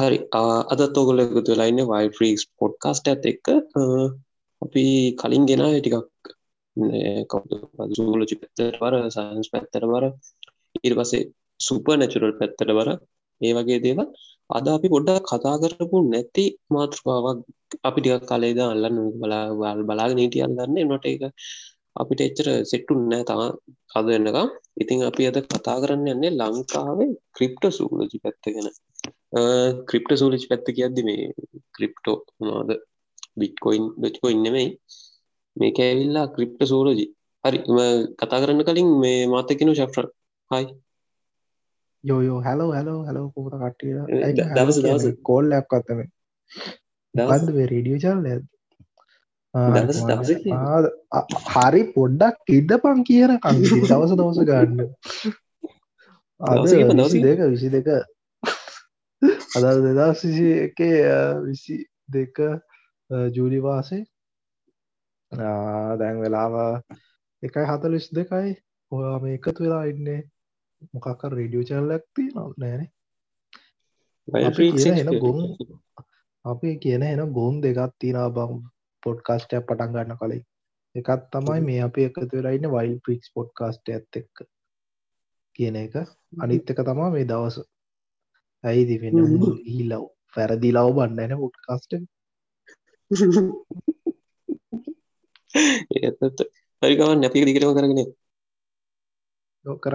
හරි. අදත් ඔගොල එකතු ලයින්න වයිෆ්‍රීක්ස් පොඩ්කාස්ට ඇත් එක්ක. අපි කලින් ගෙන ටිකක් සූලචි පැත්තර වර සන්ස් පැත්තර වර ඉරි පසේ සුප නැචුරල් පැත්තට වර ඒ වගේ දේවල්. අද අපි පොඩ්ඩක් කතා කරපු නැති මාතෘකාවක් අපි ටිකක් කලේද අල්ලන්න බලා වල් බලාග නීටිය අල්ලන්න. නොට එක අපිට එච්චර සෙට්ටුන් නෑ තම අද එන්නකම් ඉතින් අපි අද කතා කරන්න යන්නේ ලංකාවේ ක්‍රිප්ට සූලජි පැත්තගෙන ක්‍රිප්ට සූලිච් පැත්ත කියද්දි මේ ක්‍රිප්ටෝ මොනවාද? බිට්කොයින් බෙච්කොයින් නෙමෙයි. මේක ඇවිල්ලා ක්‍රිප්ට සූරජි හරි කතා කරන්න කලින් මේ මාතකනු ශප්්‍ර hi yo yo hello hello hello පෝත කට්ටිය. දවස දවස. කෝල්ලයක් අත්තම දවන්ද රේඩියෝ දවස. දවස හරි පොඩ්ඩක් ඉඩ පං කියන දවස දවස ගන්න. විසි දෙක විසි දෙක අද දෙදා සිසි එක විසි දෙක ජූලිවාසේ දැන් වෙලාව එකයි හතලිස් දෙකයි. ඔයා මේ එකතු වෙලා ඉන්නේ. මොකක්ක රේඩියෝ චල්ලක්ති නෑන. එන ගොන් අපි කියන එන ගොන් දෙකත් තිනා බං පොඩ්කාස්ටයක් පටන් ගන්න කලින්. එකත් තමයි මේ අපි එකතු වෙලායින්න වයිල් පික්ස් පොඩ්කාස්ට ඇත් එක්ක කියන එක. අනිත් එක තමා මේ දවස ඇයි දිවෙන හිලව් පැරදි ලව? බන්නන පොඩ්කාස්ට ඒත් හරිකවන් නැති දිකරම කරගෙන කර.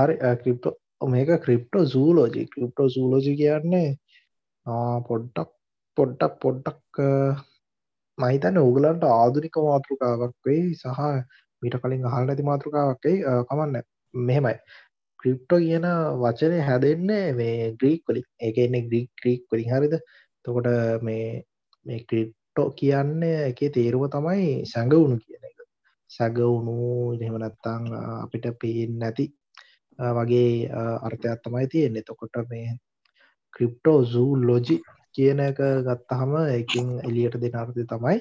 හරි. ක්‍රිප්ටෝ මේක ක්‍රිප්ටෝ සූලෝජි ක්‍රිප්ටෝ සූලෝජි කියන්නේ පොඩ්ඩක් පොඩ්ඩක් පොඩ්ඩක් මහිතන්න උගලන්ට ආදුනික මාතෘකාවක් වෙයි සහ මීට කලින් අහල් නැති මාතෘකාවක්කයි කමන්න. මෙහෙමයි ක්‍රිප්ටෝ කියන වචනය හැදෙන්නේ මේ ග්‍රීක් වලින්. ඒක එන්නේ ග්‍රීක් ක්‍රීක් වලින් හරිද? තකොට මේ මේ ක්‍රිප්ටෝ කියන්නේ එක තේරුව තමයි සැඟවුණු කියන එක. සැගවුණු එහෙමනත්තං අපිට පේෙන් නැති වගේ අර්ථයක් තමයි තියෙන්නේ. තොකොට මේ ක්‍රිප්ටෝ සූ ලොජි කියන එක ගත්තහම එකින් එලියට දෙන අර්ථය තමයි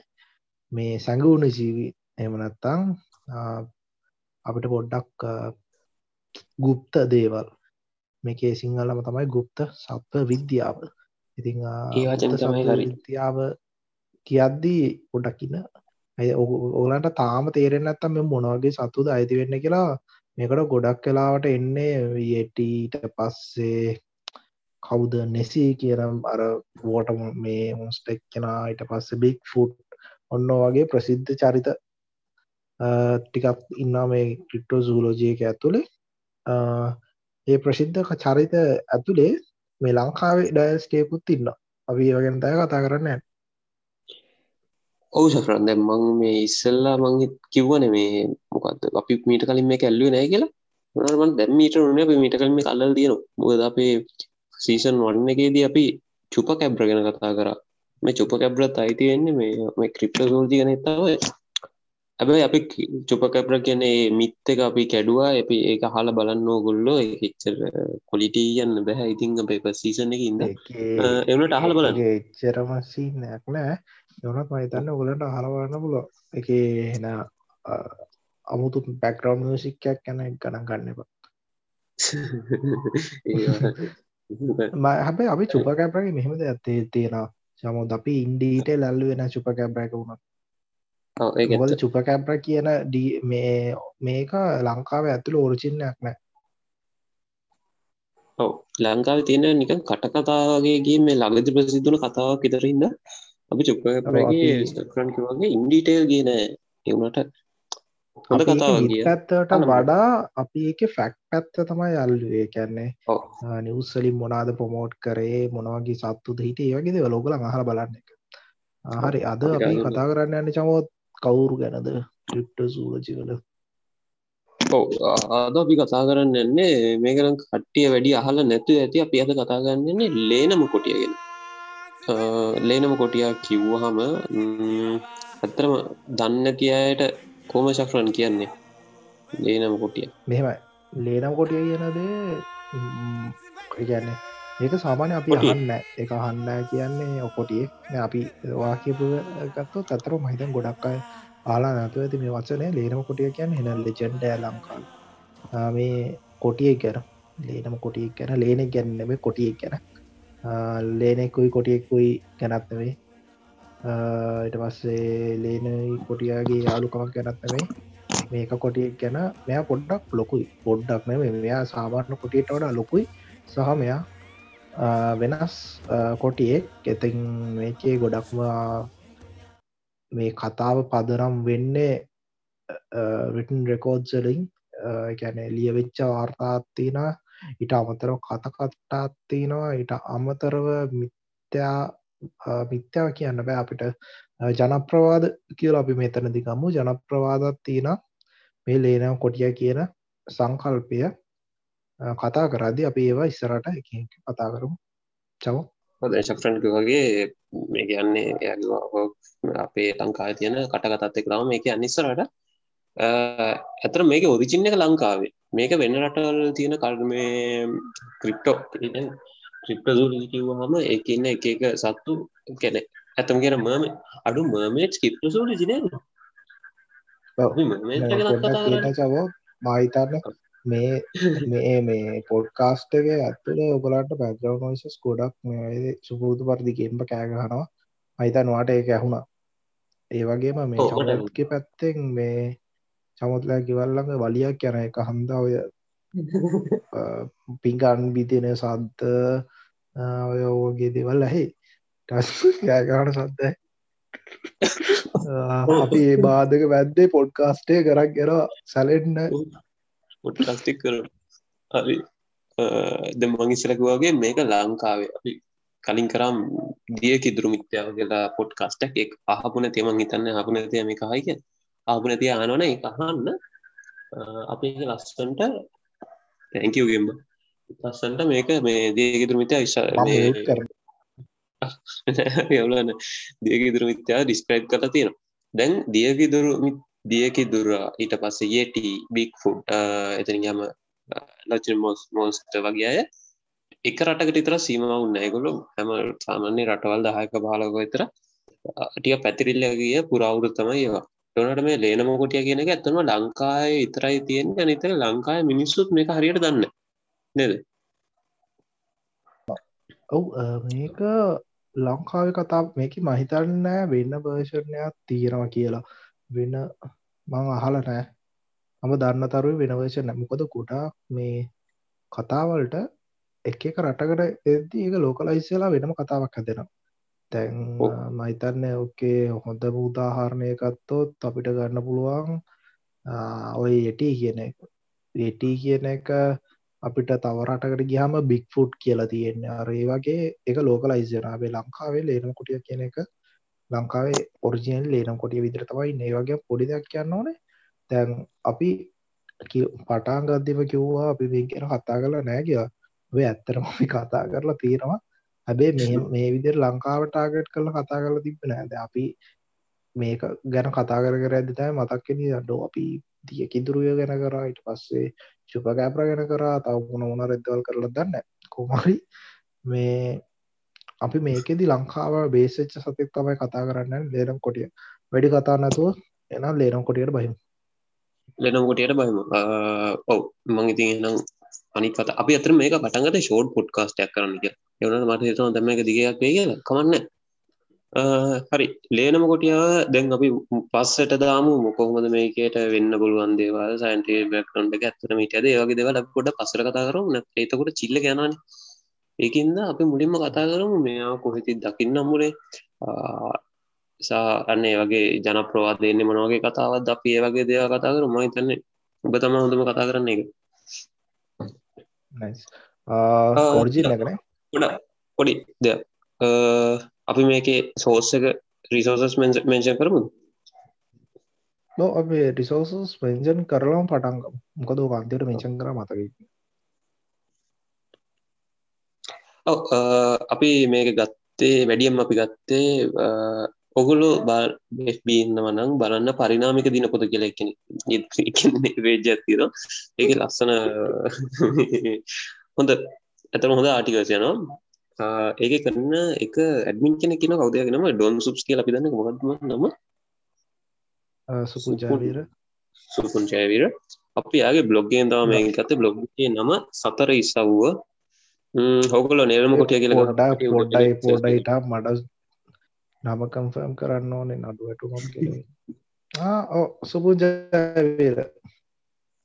මේ සැඟවුණු ජීවී. එමනත්තං අපිට පොඩ්ඩක් ගුප්ත දේවල්. මේකේ සිංහලම තමයි ගුප්ත සත්ව විද්‍යාව. ඉතිං විද්‍යාව කියද්දී පොඩක්කින්න ඇය ඕලන්ට තාම තේරෙන් ඇත්තම් මෙ මොනවගේ සතුද අයිති වෙන්න කියලා මේකට ගොඩක් කලාවට එන්නේ වියටීට පස්සේ කවුද නෙසී කියනම් අර වෝට මේ මොස්ටෙක් කෙනා ඊට පස්ස බික් ෆුට් ඔන්න වගේ ප්‍රසිද්ධ චරිත ටිකක් ඉන්නා මේ ක්‍රිට්ටෝ සූලෝජයක ඇතුළේ ඒ ප්‍රසිද්ධ චරිත ඇතුළේ මේ ලංකාවේ ඩයස්කේකුත් ඉන්න අපි වගෙන් තය කතා කරන්න? ඔවු සෆරන් දැම් මං මේ ඉස්සල්ලා මං කිව්වන මේ මොකක්ද අපි මීට කලින් මේ කැල්ලුව නෑ කියලා. නර්මන් දැම්මීට රුණ අපි මීට කලින් මේ කල්ල තියෙන මොකද අපේ සීසන් වන්න එකේදී අපි චුප කැබ්‍ර ගැන කතා කර. මේ චුප කැබ්‍රත් අයිති වෙන්නේ මේ මේ ක්‍රිප්ට සෝල්ති ගන තාව ඇබයි අපි චුප කැබ්‍ර කියන්නේ මිත්ත එක අපි කැඩුවා අපි ඒක හල බලන්න ගොල්ලෝ එච්චර කොලිටීයන්න බැහැ ඉතිං අපේ පසීසන එක ඉන්න එවනට අහල බලන්න. එච්චරමසී නෑක් නෑ යොනත් මහිතන්න ඔගලට අහලවන්න පුල එක හෙන අමුතු පැක්රව් මියසික්කයක් කැන ගණන් ගන්න එප. හැබයි අපි චුප කැපරගේ මෙහෙමද ඇත්තේ තියෙන සමුද අපි ඉන්ඩීට ලල්ලු වෙන චුප කැප්රැක වුණත් ඒගොල චුප කැප්‍ර කියන මේ මේක ලංකාව ඇතුළ ඕරචින්නයක් නෑ. ඔව ලංකාව තියෙන නිකන් කටකතාවගේගේ මේ ළඟදි ප්‍රසිදුන කතාවක් ඉතරඉන්න අපි චුප්පගේ වගේ ඉන්ඩීටේල් ගෙන එවුණට හොඳ කතාව පැත්තට වඩා අපි ඒක ෆැක්් පැත්ත තමයි අල්ලුවේ. කැන්නේ නිවස්සලින් මොනාද ප්‍රමෝට් කරේ මොනවගේ සත්තුද හිට ඒවගේ ලොගල හර බලන්න එක. හරි. අද අපි කතා කරන්න යන්න චමෝත් කවුරු ගැනද ක්‍රිප්ට සූලචිකල අද අපි කතා කරන්න එන්නේ මේකරම් කට්ටිය වැඩි අහල නැතු ඇති අපි අද කතා කරන්නන්නේ ලේනම කොටියගෙන ලේනම කොටියා කිව්වහම ඇත්තරම දන්න තියට කෝම ශක්‍රන් කියන්නේ? ලේනම කොටිය. මෙමයි ලේනම් කොටිය කියනදේ? කියන්නේ ඒක සාමානය අපි අහන්න එක අහන්න කියන්නේ ඔකොටිය අපි වාකපු ගත්තු තතර මහිතන් ගොඩක් අය ආලා නැතු ඇති මේ වචනය ලේනම කොටිය කියන්න හෙන ලෙජෙන්ඩ ලංකාල් මේ කොටිය කැර ලේනම කොටිය කැන ලේන ගැන්නෙම කොටිය කැන ලේනෙකුයි කොටියෙකුයි ගැනත්නවෙයි ඊට පස්සේ ලේනයි කොටියගේ යාලුකමක් ගැනත්නවෙයි මේක කොටියක් ගැන. මෙයා පොඩ්ඩක් ලොකුයි. පොඩ්ඩක් නෙම මෙයා සාමාර්ණ කොටියට වඩා ලොකුයි. සහ මෙයා වෙනස් කොටියෙක්. එතින් මේකේ ගොඩක්ම මේ කතාව පදනම් වෙන්නේ රිටන් රෙකෝඩ්සලින් ගැන ලියවෙච්ච වාර්තාත්තින ඉට අමතරව කතකට්ටාත්තිනවා ඉට අමතරව මිත්‍යා මිත්‍යාව කියන්න බෑ අපිට. ජනප්‍රවාද කියල අපි මෙතන දිකමු ජනප්‍රවාදත් තියෙන මේ ලේනම් කොටිය කියන සංකල්පය. කතා කරදි අපි ඒවා ඉස්සරට එක කතා කරමු. චව දේශක්ෂණක වගේ මේ කියන්නේ අපේ ලංකා තියෙන කටකතත් එක්රාම මේක අනිස්සරට ඇතර මේක ඔරිචින්න එක ලංකාවේ. මේක වෙන්න රටවල් තියෙන කල්මේ ක්‍රිප්ටෝ ක්‍රිප්ට කිව්වහම ඒකන්න එක එක සත්තු කැනෙ ඇතම කියෙන මම අඩු මමේට් කිප්ට සූ ජින චවෝ මහිතන්න මේ මේ මේ පොඩ්කාස්ටක ඇත්තුල ඔබලට බැග්‍රව නොයිසස් ගොඩක් සුපූතු පරදි කෙම්ප කෑගහනවා අයිතන් වාට ඒක ඇහුණා. ඒ වගේම මේ චමත්ක පැත්තෙන් මේ චමුත්ලා කිවල්ලඟ වලියක් යන එක හන්දා ඔය පිංගන් බිතින සද්ද ඔය ඕගේ දෙවල් ඇහි. ටස් යාගාන සද්දයි අපි ඒ බාධක වැද්දේ පොඩ්කාස්ටේ කරක් ගෙන සැලෙන්න්න පොඩ්කාස්ටික් කර හරි ද මංගිසලක වගේ මේක ලංකාවේ අපි කලින් කරම් දිය කිදුරු මිත්‍යාව කියලා පොඩ්කාස්ටක් එක් අහපුන තෙමන් හිතන්න හපුන තිය මේ කහයික ආපු නැති ආනවන එක අහන්න. අපි ලස්සන්ට තැංකවගෙන්ම ලස්සන්ට මේක මේ දේගෙදුර මිතයා විශ යවලන දියගෙදුර මිත්‍යා ඩිස්ක්‍රයිබ් කලා තියෙනවා. දැන් දියගෙදුරු දියකි දුර ඊට පස්සේ ඒට බික් ෆුඩ් එතන ගම ලච මොස් මෝස්ට වගේ අය එක රටකට ඉතර සීමවුන්න ඇගොලු හැම සාමාන්‍ය රටවල් දහයක බාලක විතර ටිය පැතිරිල්ලගිය පුරවුරු තමයි ඒවා. ටනට මේ ලේනම කොටිය කියන එක ඇත්තම ලංකාය ඉතරයි තියෙන නිතර ලංකාය මිනිස්සුත් මේක හරියට දන්න නද? ඔව් මේක ලංකාව කතා මේක මහිතන්න වෙන්න භර්ෂණයක් තියෙනවා කියලා. වෙන මං අහල නෑ. මම දන්න තරුව වෙනවර්ෂ නැමකොද ගොඩා මේ කතාවලට එක එක රටකට එදී ඒක ලෝකලයිස්සලා වෙනම කතාවක් හැදෙනවා. තැන් මහිතන්න ඕකේ හොඳ උදාහරණයකත්තොත් අපිට ගන්න පුළුවන් ඔය යටි කියන එක. යටි කියන එක අපිට තවරටකට ගිහම බික් ෆුට් කියලා තියෙන්නේ. අරේ වගේ එක ලෝකලයිසනාවේ ලංකාවේ ලේනම කොටිය කියන එක ලංකාවේ ඔරිජිනල් ලේනම් කොටිය විදිර තමයි ඒ වගේ පොඩි දෙයක් කියන්න ඕනේ. තැන් අපි පටාගදදිම කිව්වා අපි මේ කියන කතා කරලා නෑ කිය ඔය ඇත්තරම අපි කතා කරලා තියෙනවා. හැබේ මේ විදිර ලංකාවටාගට් කරලා කතා කරලා තිබ නෑද අපි මේක ගැන කතා කර කර ඇදතයි මතක්කෙන අඩෝ අපි දිය කිදුරුය ගැන කරා. ඉට පස්සේ චුපකෑප්‍ර ගැන කරා. තවුණ උන රෙද්දවල් කරලා දන්න කොමරි මේ අපි මේකෙදි ලංකාව බේසච්ච සතෙක් තමයි කතා කරන්න ලේනම් කොටිය. වැඩි කතා නැතුව එනම් ලේනම් කොටියට බහිම. ලෙනම් කොටියට බහිම. ඔව්. මං ඉතින් එනම් අනිත් කත අපි අතර මේක පටන්ගට ෂෝඩ් පොඩ්කාස්ටයක් කරන්න කිය එවනට මට හිතන දැම එක දිගයක් වේ කියලා කමන්න හරි. ලේනම කොටියාව දැන් අපි පස්සට දාමු. මොකොහොමද මේකට වෙන්න පුළුවන් දේවල්? සයින්ටේ බැක්ටොන්් එක ඇත්තන මිටද ඒවගේ දෙවල පොඩ පසර කතා කරම. ඒතකොට චිල්ල ගැනන ඒකින්ද අපි මුලින්ම කතා කරමු මෙයා කොහෙති දකින්න මුලේ සාරන්නේ වගේ ජන ප්‍රවාදයන්නේ මනවගේ කතාවත් අපි ඒ වගේ දේව කතා කර මයි තන්නේ ඔබ තම හොඳම කතා කරන්න එක ෝර්ජි නැකන ගොඩ පොඩි ද අපි මේකේ සෝස්සක රිසෝසස් මෙන්ෂන් කරමු. ලෝ අපේ රිසෝසස් පෙන්ජන් කරලාම පටන්ග මොකද කාන්තයට මේචන් කර මතක ඔව අපි මේක ගත්තේ වැඩියම් අපි ගත්තේ ඔගුලු බන්න වනං බලන්න පරිනාමික දින පොත කියල එකන වේජත්තිර ඒක ලස්සන හොඳ ඇතම හොඳ ආටිකසයනවා ඒක කරන්න එක ඇඩමින් කෙන කියන කවදය නම ඩොන් සුප්ස් කියල පිදන්න මොදම නම? සුපුජාවීර සුපුංචයවීර අපි යාගේ බ්ලොග්ගෙන් තම ගත බ්ලොග්ගේ නම සතර ඉස්සව්ව හොකල නේරම කොටිය කියල පොඩ්ඩ පොඩ්ඩයි පොඩයිට මඩ නම කම්ෆර්ම් කරන්න ඕනේ නඩුවටුමක් සුපුජවීර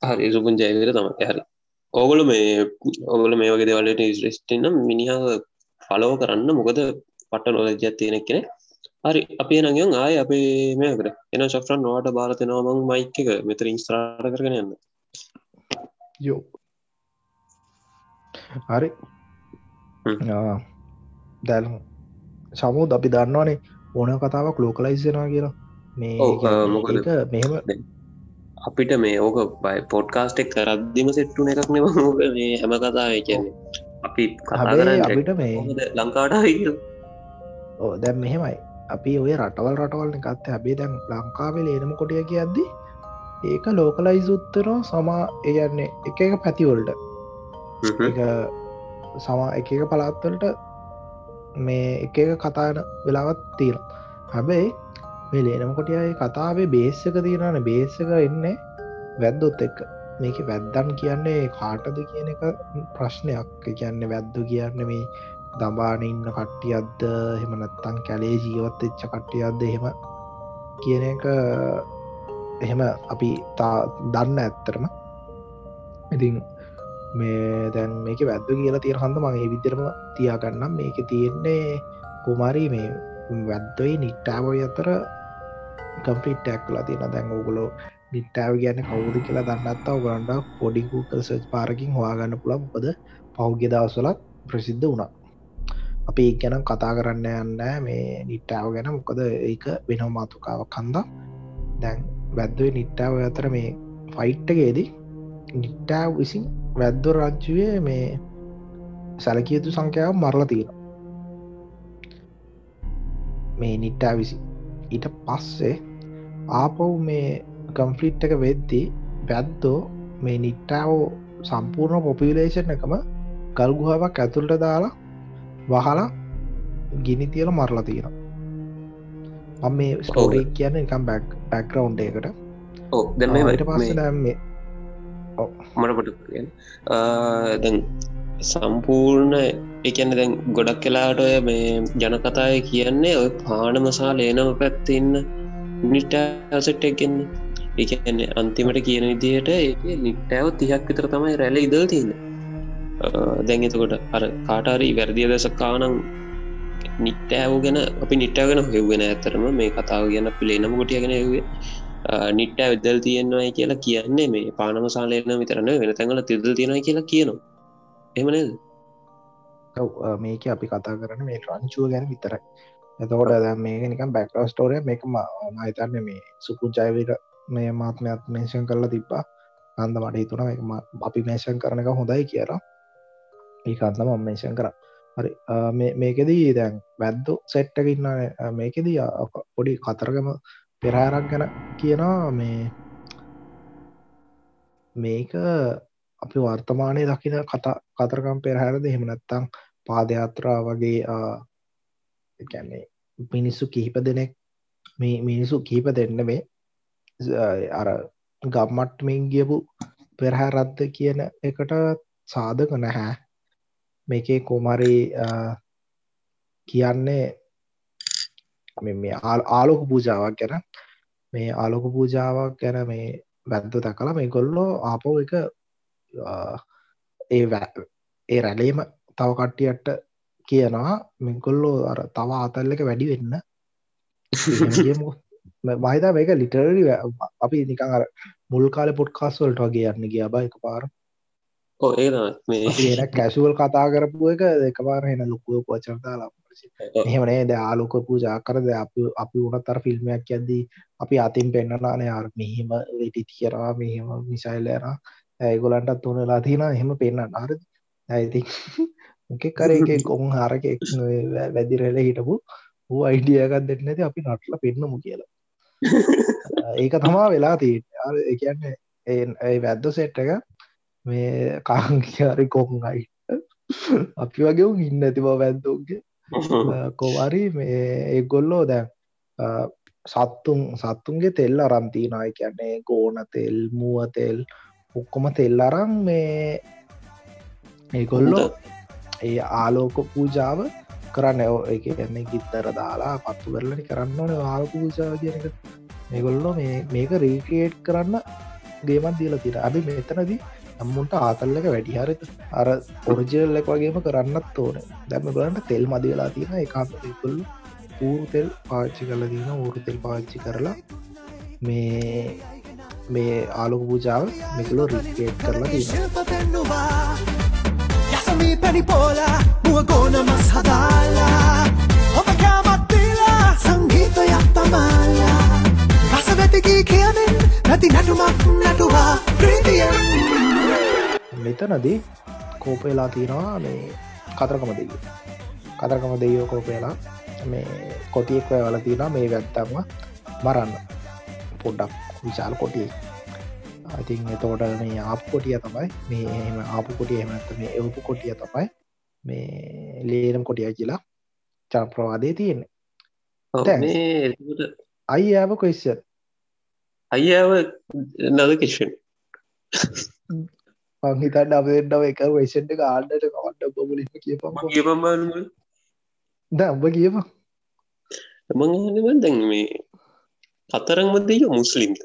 හරි සුපුන් ජයවීර තම හරි ඕගොල මේ ඔගොල මේ වගේ දෙවලට ස්ටනම් මිනිහාව ෆලෝ කරන්න මොකද පට නොලජත් තියෙන කෙන හරි අපේ නගයන් ආය අපේ මේ කර එන ශක්්‍රන් නොට බාලතනවාමං මයික එක මෙතර ඉස්ත්‍රාට කරගෙන යන්න. යෝ. හරි දැල් සමුත් අපි දන්නවානේ ඕන කතාවක් ලෝකලයිස්සෙනවා කියලා. මේ මොකක මෙහෙම අපිට මේ ඕක බයි පොඩ්කාස්ටෙක් කරද්දිම සෙට්ටුන එකක් නෙම මේ හැම කතාව කියන්නේ අපි අපිට මේ ලංකාට ඕ දැම් මෙහෙමයි. අපි ඔය රටවල් රටවල්න එකත් හැබේ දැන් ලංකාවේ ලේනම කොටිය කියද්දි ඒක ලෝකලයිස් උත්තරෝ සමා එයන්නේ එක එක පැතිවල්ට සමා එක එක පලාත්වලට මේ එක එක කතාන වෙලාවත් තියෙන හැබැයි මේ ලේනම කොටියයි කතාවේ බේස්සක තියෙනන බේසක එන්නේ වැද්දොත් එක්ක. මේක වැද්දන් කියන්නේ කාටද කියන එක ප්‍රශ්නයක්. කියන්න වැද්දු කියන්න මේ දබාන ඉන්න කට්ටියද්ද හෙමනත්තන් කැලේ ජීවත් එච්ච කට්ටියද්ද එහෙම කියන එක එහෙම අපි තා දන්න ඇත්තරම ඉතින් මේ දැන් මේක වැද්ද කියලා තිය හන්ද මගේ විදිරම තියාගන්නම්. මේක තියෙන්නේ කුමාරී මේ වැද්දොයි නිට්ටාවයි අතර කම්පිට ටැක්ලා තියෙන දැන් ඕගුලෝ නිට්ටාව ගැන කවුද කියලා දන්නත්තාව ගන්ඩ පොඩිකූකල් සච් පාරකින් හවාගන්න පුළම් පද පෞද්ග දවසලත් ප්‍රසිද්ධ වුණා. අපි ඒ ගැනම් කතා කරන්න යන්න මේ නිට්ටාව ගැන. මොකද ඒක වෙන මාතුකාවක් කන්දා දැන් වැද්දුව නිට්ටාව අතර මේ ෆයිට්ටගේදී නිට්ටාව විසින් වැද්ද රජ්ජුවේ මේ සැලකියයුතු සංඛ්‍යාව මරල තියෙන මේ නිට්ටා විසි ඊට පස්සේ ආපව් මේ කම්ෆලිට් එක වෙද්දී වැද්දෝ මේ නිට්ටාවෝ සම්පූර්ණ පොපිලේෂන් එකම ගල්ගුහාවක් ඇතුළට දාලා වහලා ගිනි තියල මරලා තියෙන අම් මේ ස්ටෝරේ කියන්න එකම් බැක් බැක්රවන්් එකට දැ පස්ස දැම්මේ මටපට දැන් සම්පූර්ණ එකන්න දැන් ගොඩක් කලාට ඔය මේ ජනකතාය කියන්නේ ඔය පානමසා ලේනම පැත්තින්න නිට ඇසට්ටක්ගෙන්නේ එකන්නේ අන්තිමට කියන විදිහට ඒ නිට්ටෑව තිහක් විතර තමයි රැල ඉදල් තියන්න. දැන් එතකොට අර කාටාරි වැරදිය දසකානම් නිට්ටෑව ගැන අපි නිට්ටාගෙන හෙව්වෙන ඇතරම මේ කතාව ගැන පිළේනම කොටියගෙන හවේ නිට්ට විදල් තියෙනවයි කියලා කියන්නේ මේ පානම සාලයන විතරන වෙන තැඟල තිදල් තියෙනයි කියලා කියනවා. එමනද මේක අපි කතා කරන මේ රංචුව ගැන විතරයි. එතකොට දැ මේක නිකම් බැක්ල ස්ටෝරය මේක මහිතන්න මේ සුපු ජයවික මේ මාත්මයක් මේෂන් කරලා තිබ්බා. අන්ද මට හිතුන අපි මේෂන් කරන එක හොඳයි කියලා. ඒ අන්දම අම්මේෂන් කර. හරි මේකෙදී දැන් වැද්දු සෙට්ටකින්න මේකෙදී පොඩි කතරගම පෙරාරක් ගැන කියනවා මේ මේක අපි වර්තමානය දකින කතා කතරකම් පෙරහැරද? හෙමනැත්තං පාදයාත්‍රා වගේ එකන්නේ මිනිස්සු කිහිප දෙනෙක් මේ මිනිසු කීප දෙන්න මේ අර ගම්මට්මින් ගියපු පෙරහැරත්ද කියන එකට සාධක නැහැ. මේකේ කොමරි කියන්නේ මේ ආලෝක පූජාවක් ගැන මේ ආලෝක පූජාවක් ගැන මේ වැද්ද දකලා මේ ගොල්ලෝ ආපෝ එක ඒ ඒ රැලේම තව කට්ටියට්ට කියනවා මෙකොල්ලෝ අර තව ආතල්ල එක වැඩි වෙන්න. මහිතා මේක ලිටරරි අපි නිකං අර මුල් කාල පොට්කාස්වල්ට වගේ යන්න ගිය බයි එක පාර ඒ කැසුවල් කතා කරපු එක එක පාර එන ලොකුව පචරතාලා එහෙමනේ ද ආලෝක පූජා කරද අපි අපි වනත් අර ෆිල්ම්මයක් ඇද්දී අපි අතින් පෙන්න්නලාන යාර මෙහෙම වෙටි තියරවා මෙහෙම මිසයිල්ලයන ඇයිගොලන්ටත් තුනලා තින එහෙම පෙන්න්න අර ඇයිති මොකෙ කර එක කොන් හරකෙක් වැදිරල හිටපු හූ අයිඩියගත් දෙන්න ඇති අපි නටල පෙන්න්නමු කියලා. ඒක තමා වෙලා ති කියන්න ඒ වැද්ද සෙට් එක මේ කාංකිකාරි කොංගයි අපි වගේ ඉන්න ඇති බව වැද්දෝගේ. කොවරි මේ ඒගොල්ලෝ දැන් සත්තුන් සත්තුන්ගේ තෙල් අරම්තිනයි කියන්නේ ගෝන තෙල් මුව තෙල් ඔක්කොම තෙල් අරම් මේ ඒගොල්ලෝ ඒ ආලෝක පූජාව කරන්න. එක එන්නේ ගිත්තර දාලා පත්තු කරලනි කරන්න ඕන ආල පූජා කියනක මේගොල්ලො මේක රීක්‍රේට් කරන්න ගේමන් දීල තිර අබි මෙතනදී අම්මුන්ට ආතල්ලක වැඩි හරි අර ඔරජල්ලෙක් වගේම කරන්නත් ඕන. දැම ගලන්ට තෙල් මදිවෙලා තියෙන එකකොල්ල ඌරු තෙල් පාච්චි කල දීන ඌරු තෙල් පාච්චි කරලා මේ මේ ආලොක පූජාව මෙකලෝ රිකේට් කරලා පෙන්නවා යසමී පැණි පෝලා මුවගෝන මස් හදාලා. ඔබ කෑමත්දීලා සංගීතයක් තමාලා. රසවැතිකී කියමින් නැති නැටුමක් නැටුවා ප්‍රීතියෙන්. මෙතනදී කෝපවෙලා තියෙනවා මේ කතරකම දෙය කතරකම දෙයෝ කෝපයලා මේ කොටියෙක් ඔය වල තියෙන මේ වැත්තම මරන්න. පොඩ්ඩක් විශාල කොටිය ඉතින් එතෝට මේ ආප කොටිය තමයි මේ එහෙම ආපු කොටිය එමනත මේ එවපු කොටිය තමයි මේ ලේනම් කොටිය කියලා චනප්‍රවාදය තියෙන්නේ. අයි ඇව කොයිස්ය අයියාව නද කිෂන් පංහිතන්න අපෙන්ටව එක වේෂන්ට ආඩට කවන්ට බොලිම කියපම කියපම්බ ද උඹ කියප මංහනවන් දැන් මේ කතරංමදය මුස්ලිම්ද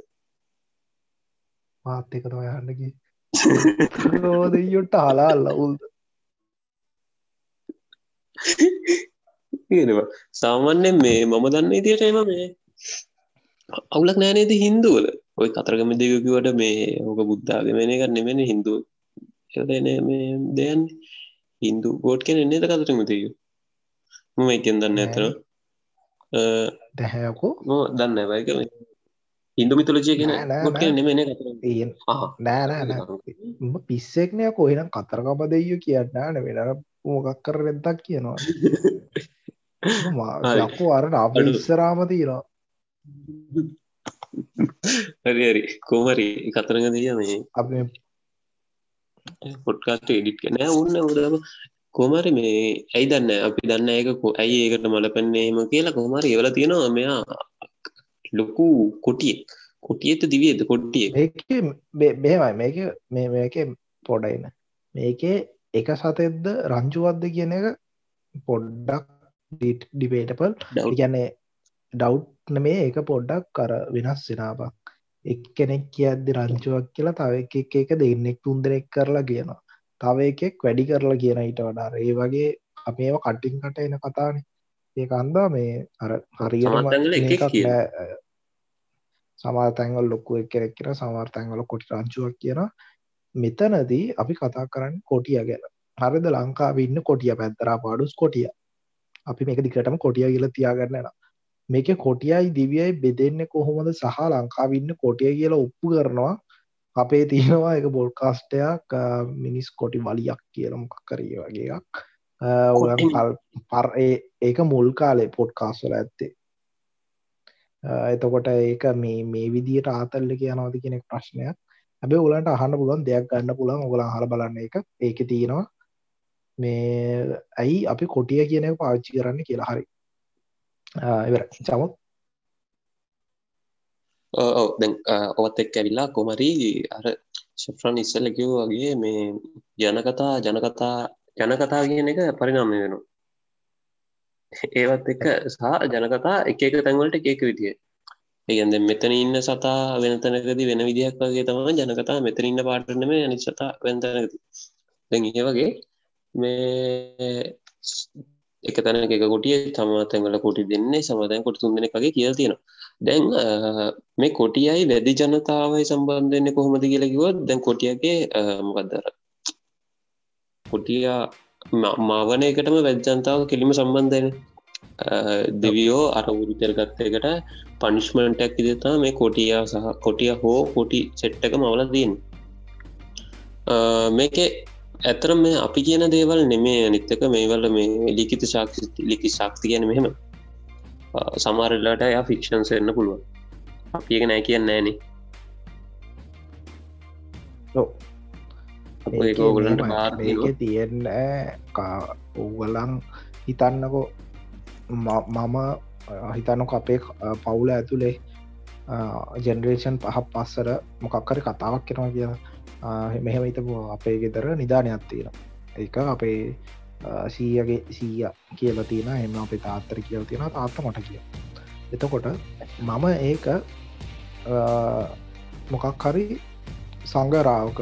මාත් එක තම යන්නකි රෝදයොට හලා ලවුල්ද ඒවා සාමාන්‍යෙන් මේ මම දන්න ඉදිට එම මේ අවුලක් නෑනේද හින්දුවල ඔය කතරගම දෙයකිවට මේ ඕක බුද්ධාගමන එක නෙමෙන හින්දු එන මේ දෙයන් හින්දු ගෝට් කෙන එන්නේද කතරම දෙයු මම එකෙන් දන්න ඇතර දැහැකෝ දන්න බයික හින්දු මිතුලජය කියෙන ගොට් නෙමෙන නෑනෑ පිස්සෙක්නය කොහෙනම් කතරකම දෙයු කියන්න න වෙන මොකක් කර රෙද්දක් කියනවා. යකෝ අරට අප ඉස්සරාම තියෙනවා හරි හරි. කෝමරි කතරග දිය මේ. අප පොට්කාස්ට එඩිට් කන ඔන්න උදම කෝමරි මේ ඇයි දන්න අපි දන්න ඒක ඇයි ඒකට මල පැන්නේම කියලා කොමරි එවල තියෙනවා. මෙයා ලොකු කොටියෙක්. කොටියත දිවියද කොට්ටිය බේමයි මේක මේ මේක පොඩයින. මේකේ එක සතෙද්ද රංචුවද්ද කියන එක පොඩ්ඩක් ඩිබේටපල් ගැන්නේ ඩව් මේ ඒක පොඩ්ඩක් කර වෙනස් වෙනාපක් එක් කෙනෙක් කියද්දි රංචුවක් කියලා තව එක එක දෙන්නෙක් තුන් දෙනෙක් කරලා කියනවා. තව එකෙක් වැඩි කරලා කියන ඊට වඩාර ඒ වගේ අපේම කට්ටිං කට එන කතාන. ඒ අන්දා මේ අර හරියට සමාතැන්වල් ලොක්කුව කෙනෙක් කියෙන සමාර්තැන්වල කොටි රංචුවක් කියන මෙතනදී අපි කතා කරන්න කොටිය ගැන. හරිද? ලංකාව ඉන්න කොටිය පැත්තරා පාඩුස් කොටිය. අපි මේක දිකටම කොටිය කියල තියාගන්නන මේක කොටියයි දිවියයි බෙදෙන්න කොහොමද? සහ ලංකාවින්න කොටිය කියලා ඔප්පු කරනවා. අපේ තියෙනවා එක බොල්කාස්ටයක් මිනිස් කොටි වලියක් කියල මොකක් කරේ වගේයක් ඔ පර ඒක මුල් කාලේ පොට් කාස්වල ඇත්තේ. එතකොට ඒක මේ මේ විදියට ආතල්ල කියනවාද කෙනෙක් ප්‍රශ්නයක්. හැබේ උලන්ට අහන්න පුළුවන් දෙයක් ගන්න පුළන් ඔගල හල බලන්න එක ඒක තියෙනවා මේ ඇයි අපි කොටිය කියන පාච්චි කරන්න කියලා හරි ඉවර චමුත් ඔව දැන් ඔවත් එක් ඇවිල්ලා කොමරි අර ශෆ්‍රන් ඉස්සල්ල කිව් වගේ මේ ජනකතා ජනකතා ජනකතා කියන එක පරිනාමය වෙනවා ඒවත් එක සහ ජනකතා එක එක තැන්වලට එකක විදිිය ඒගන්ද මෙතන ඉන්න සතා වෙනතනකද වෙන විදිහක් වගේ තම ජනකතා මෙතන ඉන්න පාටනම අනි සතා වෙන්තනකද දැන් ඒ වගේ මේ එක තැන එක කොටිය තම තැන්වල කොටි දෙන්නේ සමතැන් කොට තුන් දෙනෙක්ගේ කියල් තියෙනවා. දැන් මේ කොටියයි වැදි ජනතාවයි සම්බන්ධයන්න කොහොමද කියලකිවොත් දැන් කොටියගේ මොකක්දර කොටිය මාවන එකටම වැජ්ජන්තාව කෙලිම සම්බන්ධයන දෙවියෝ අර උරිතෙල්ගත්තයකට පනිශ්මන්ටක් ඉදතා මේ කොටියා සහ කොටිය හෝ කොටි සෙට්ටක මවල දීන් මේක ඇතරම මේ අපි කියන දේවල් නෙමේ අනිත්තක මේවල මේ ලිකිත ශාක්ෂ ලිකි ශක්ති කියන මෙහෙම. සමාරල්ලාට ය ෆික්ෂන්ස් එන්න පුළුවන්. අපික නෑ කියන්න ෑන ඒගලන්ට මේක තියෙන්න ඔව්ගලන් හිතන්නකෝ. මම හිතන්නක අපේ පවුල ඇතුළේ ජෙනරේෂන් පහ පස්සර මොකක්කර කතාවක් කෙනවා කියලා මෙහෙම හිතපු අපේ ගෙදර නිධානයක් තියෙන එක අපේ සීයගේ සීය කියල තියෙන එම අපේ තාත්තර කියල තියෙන තාත්ත මට කිය එතකොට මම ඒක මොකක් හරි සංගරාවක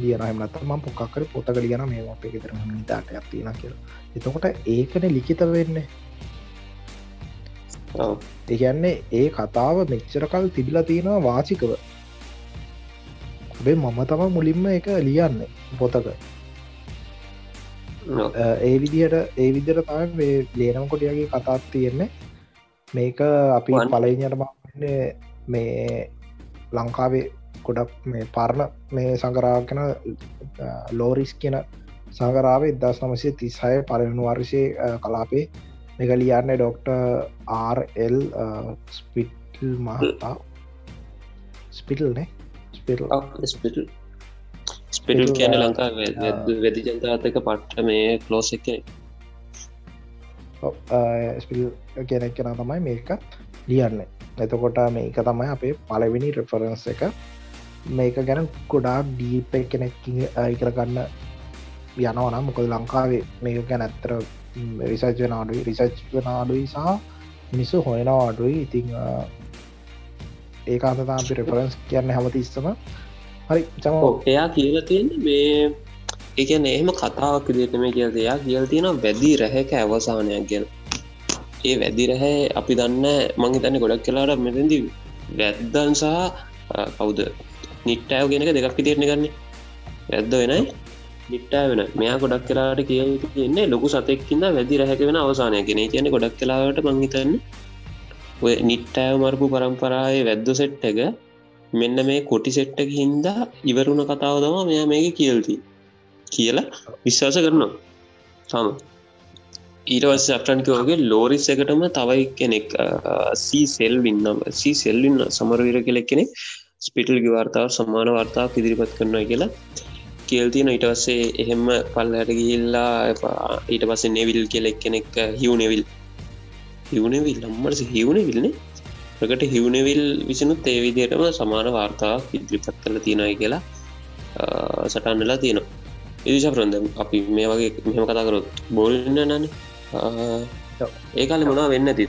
ලියනහමනත් ම පොක්කර පොතක ලියන මේ අපේ ගෙතර නිතාට ඇතින කියල. එතකොට ඒකන ලිකිත වෙන්නේ. ඒගැන්නේ ඒ කතාව මෙච්චරකල් තිබිලා තියෙනවා වාචිකව ඔබේ මම තම මුලින්ම එක ලියන්න පොතක. ඒ විදිහට ඒ විදිර තම ලේනම් කොටියගේ කතාත් තියෙන්නේ. මේක අපි පලයිනයටම මේ ලංකාවේ ගොඩක් මේ පරණ මේ සංකරාකෙන ලෝරිස් කියන සංකරාව එදස් නමසේ තිස්හය පලවෙනු වර්ෂය කලාපේ එක ලියන්න ඩොක්ට ආර්ල් ස්පිටල් මහතා. ස්පිටල්නේ ස්පිටල් ස්පිටල් කියන ලංකා වෙදි ජනතාතක පට්ට මේ කලෝස් එක. කෙනෙක් කෙන තමයි මේක ලියන්න. එතකොට මේක තමයි අපේ පලවෙනි රෙෆරන්ස් එක. මේක ගැන ගොඩාක් ඩීප කෙනෙක් ඉකරගන්න යනවනම් මොකද ලංකාවේ මේක ගැන ඇත්තර රිසච් වෙන අඩුයි. රිසච් වෙන අඩුයි සහ මිනිස්සු හොයනවා අඩුයි. ඉතිං ඒ අතතා අපි රෙෆරන්ස් කියන්න හැමතිස්සම. හරි චම එයා කියල තියෙන මේ එකන එහෙම කතාවක් දිට මේ කියල එයා කියල් තියෙන වැදි රැහැක අවසානයක් ගැන ඒ වැදි රැහැ අපි දන්න මං තන්න ගොඩක් කලාට මෙතැදි වැද්දන් සහ කවුද? නිට්ටාව ගෙනක දෙකක් තිරණ ගන්න. වැද්ද වෙනයි නිට්ටා වෙන මෙයා ගොඩක් කලාට කිය කියන්නේ ලොකු සතෙක්කින්න වැදි රැහැක වෙන අවසානය ගෙන කියන ගොඩක් කලාවට මංහිතන්න ඔය නිට්ටෑව මරපු පරම්පරාය වැද්ද සෙට්ටක මෙන්න මේ කොටි සෙට්ටක හින්දා ඉවරුණ කතාව තමා මෙයා මේක කියල්ති කියලා විශ්වාස කරනවා. තම. ඊටවස් අප්ටන්කෝගේ ලෝරිස් එකටම තවයි කෙනෙක් සී සෙල් වින්නම් සී සෙල්වින්න සමරවිර කෙලෙක් කෙනෙක් ස්පිටල් ගවාර්තාව සමාන වර්තාව ඉදිරිපත් කරනවා කියලා කියල්තින ඉටවස්සේ එහෙම පල්ලට ගිහිල්ලා ඊට පස්ස නෙවිල් කෙලෙක් කෙනෙක් හිවනෙවිල් හිවනෙවිල් අම්මට හිවුණ විල්නේ ප්‍රකට හිවනෙවිල් විසිනුත් ඒ විදියටම සමාන වාර්තා ඉදිරිපත් කල තියෙනයි කියලා සටන්නලා තියෙනවා. එදිශ ප්‍රන්ද අපි මේ වගේ මෙහම කතා කරොත් බෝල්න්න නන ඒකාල මොනා වෙන්න ති